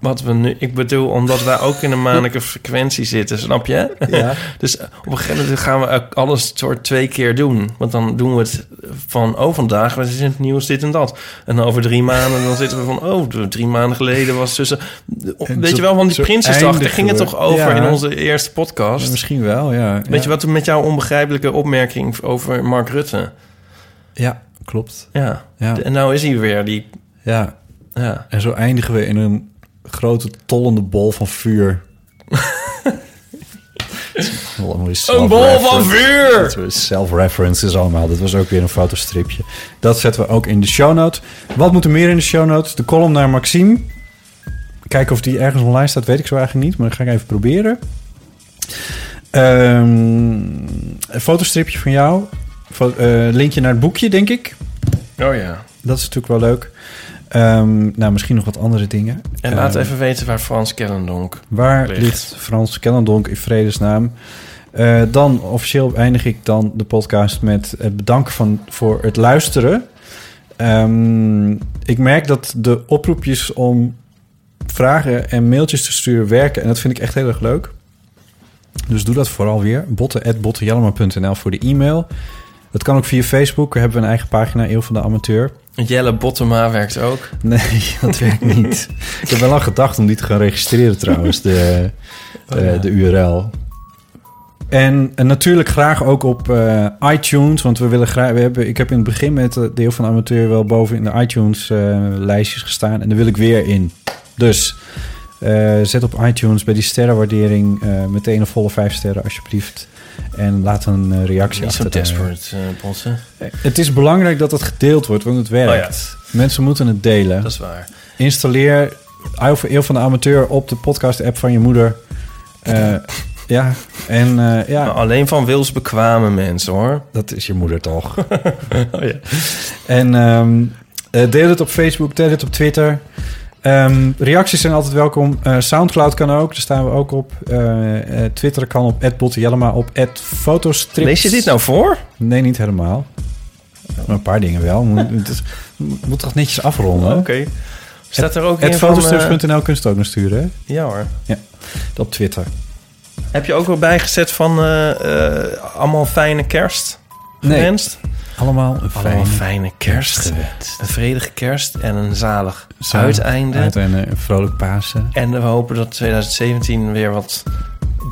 wat we nu. Ik bedoel, omdat wij ook in een maandelijke frequentie zitten, snap je? ja. Dus op een gegeven moment gaan we alles soort twee keer doen. Want dan doen we het van, oh, vandaag was het nieuws dit en dat. En over drie maanden, dan zitten we van, oh, drie maanden geleden was tussen... En Weet zo- je wel, van die Prinsesdag, daar ging het toch over Ja. in onze eerste podcast. Misschien wel, ja. Weet je wat met jouw onbegrijpelijke opmerking over Mark Rutte? Ja, klopt. Ja. Ja. En nou is hij weer die... Ja, Ja. en zo eindigen we in een grote tollende bol van vuur. Een bol van vuur! Self-references allemaal. Dat was ook weer een fotostripje. Dat zetten we ook in de show notes. Wat moet er meer in de show notes? De column naar Maxime. Kijken of die ergens online staat, weet ik zo eigenlijk niet. Maar dat ga ik even proberen. Ehm, een fotostripje van jou. Eh, linkje naar het boekje, denk ik. Oh ja. Dat is natuurlijk wel leuk. Ehm, nou, misschien nog wat andere dingen. En laat Ehm, even weten waar Frans Kellendonk... Waar ligt. ligt Frans Kellendonk in vredesnaam? Eh, dan officieel eindig ik dan de podcast met het bedanken van, voor het luisteren. Ehm, ik merk dat de oproepjes om vragen en mailtjes te sturen werken. En dat vind ik echt heel erg leuk. Dus doe dat vooral weer. botten.bottenjellema.nl voor de e-mail. Dat kan ook via Facebook. Daar hebben we een eigen pagina, Eeuw van de Amateur. Jelle Bottema werkt ook. Nee, dat werkt niet. ik heb wel lang gedacht om die te gaan registreren trouwens, de, de, de URL. En, en natuurlijk graag ook op eh, iTunes, want we willen graag. We hebben, ik heb in het begin met de deel van de amateur wel boven in de iTunes eh, lijstjes gestaan en daar wil ik weer in. Dus eh, zet op iTunes bij die sterrenwaardering eh, meteen een volle vijf sterren alsjeblieft. En laat een eh, reactie Niet zo desperate, Bosse. Het is belangrijk dat het gedeeld wordt, want het werkt. Mensen moeten het delen. Dat is waar. Installeer Eeuw van- de Amateur op de podcast-app van je moeder. Eh, ja, en eh, Maar ja, alleen van wilsbekwame mensen, hoor. dat is je moeder toch. En ehm, eh, deel het op Facebook, deel het op Twitter. Ehm, reacties zijn altijd welkom. Eh, Soundcloud kan ook, daar staan we ook op. Eh, eh, Twitter kan op @bottejellema, op @fotostrips. Lees je dit nou voor? Nee, niet helemaal. Maar een paar dingen wel. Moet, het is- moet toch netjes afronden. Oké. Staat er ook fotostrips.nl kun je het ook nog sturen, hè? ja hoor. Op Twitter. Heb je ook wel bijgezet van allemaal fijne kerst? Nee. Allemaal een Allemaal fijne kerst. Een vredige kerst en een zalig Zalig uiteinde. Uiteinde, een vrolijk Pasen. En we hopen dat 2017 weer wat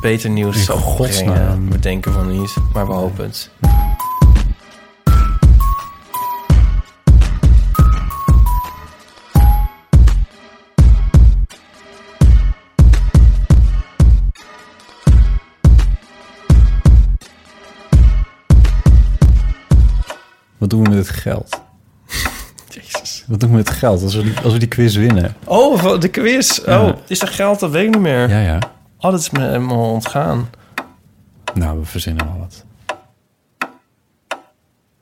beter nieuws In zal godsnaam. brengen. We denken van niet, maar we hopen het. Wat doen we met het geld? Jezus. Wat doen we met het geld als we die, als we die quiz winnen? Oh, de quiz. Ja. Oh, is er geld? Dat weet ik niet meer. Ja, ja. Oh, dat is me helemaal ontgaan. Nou, we verzinnen wel wat.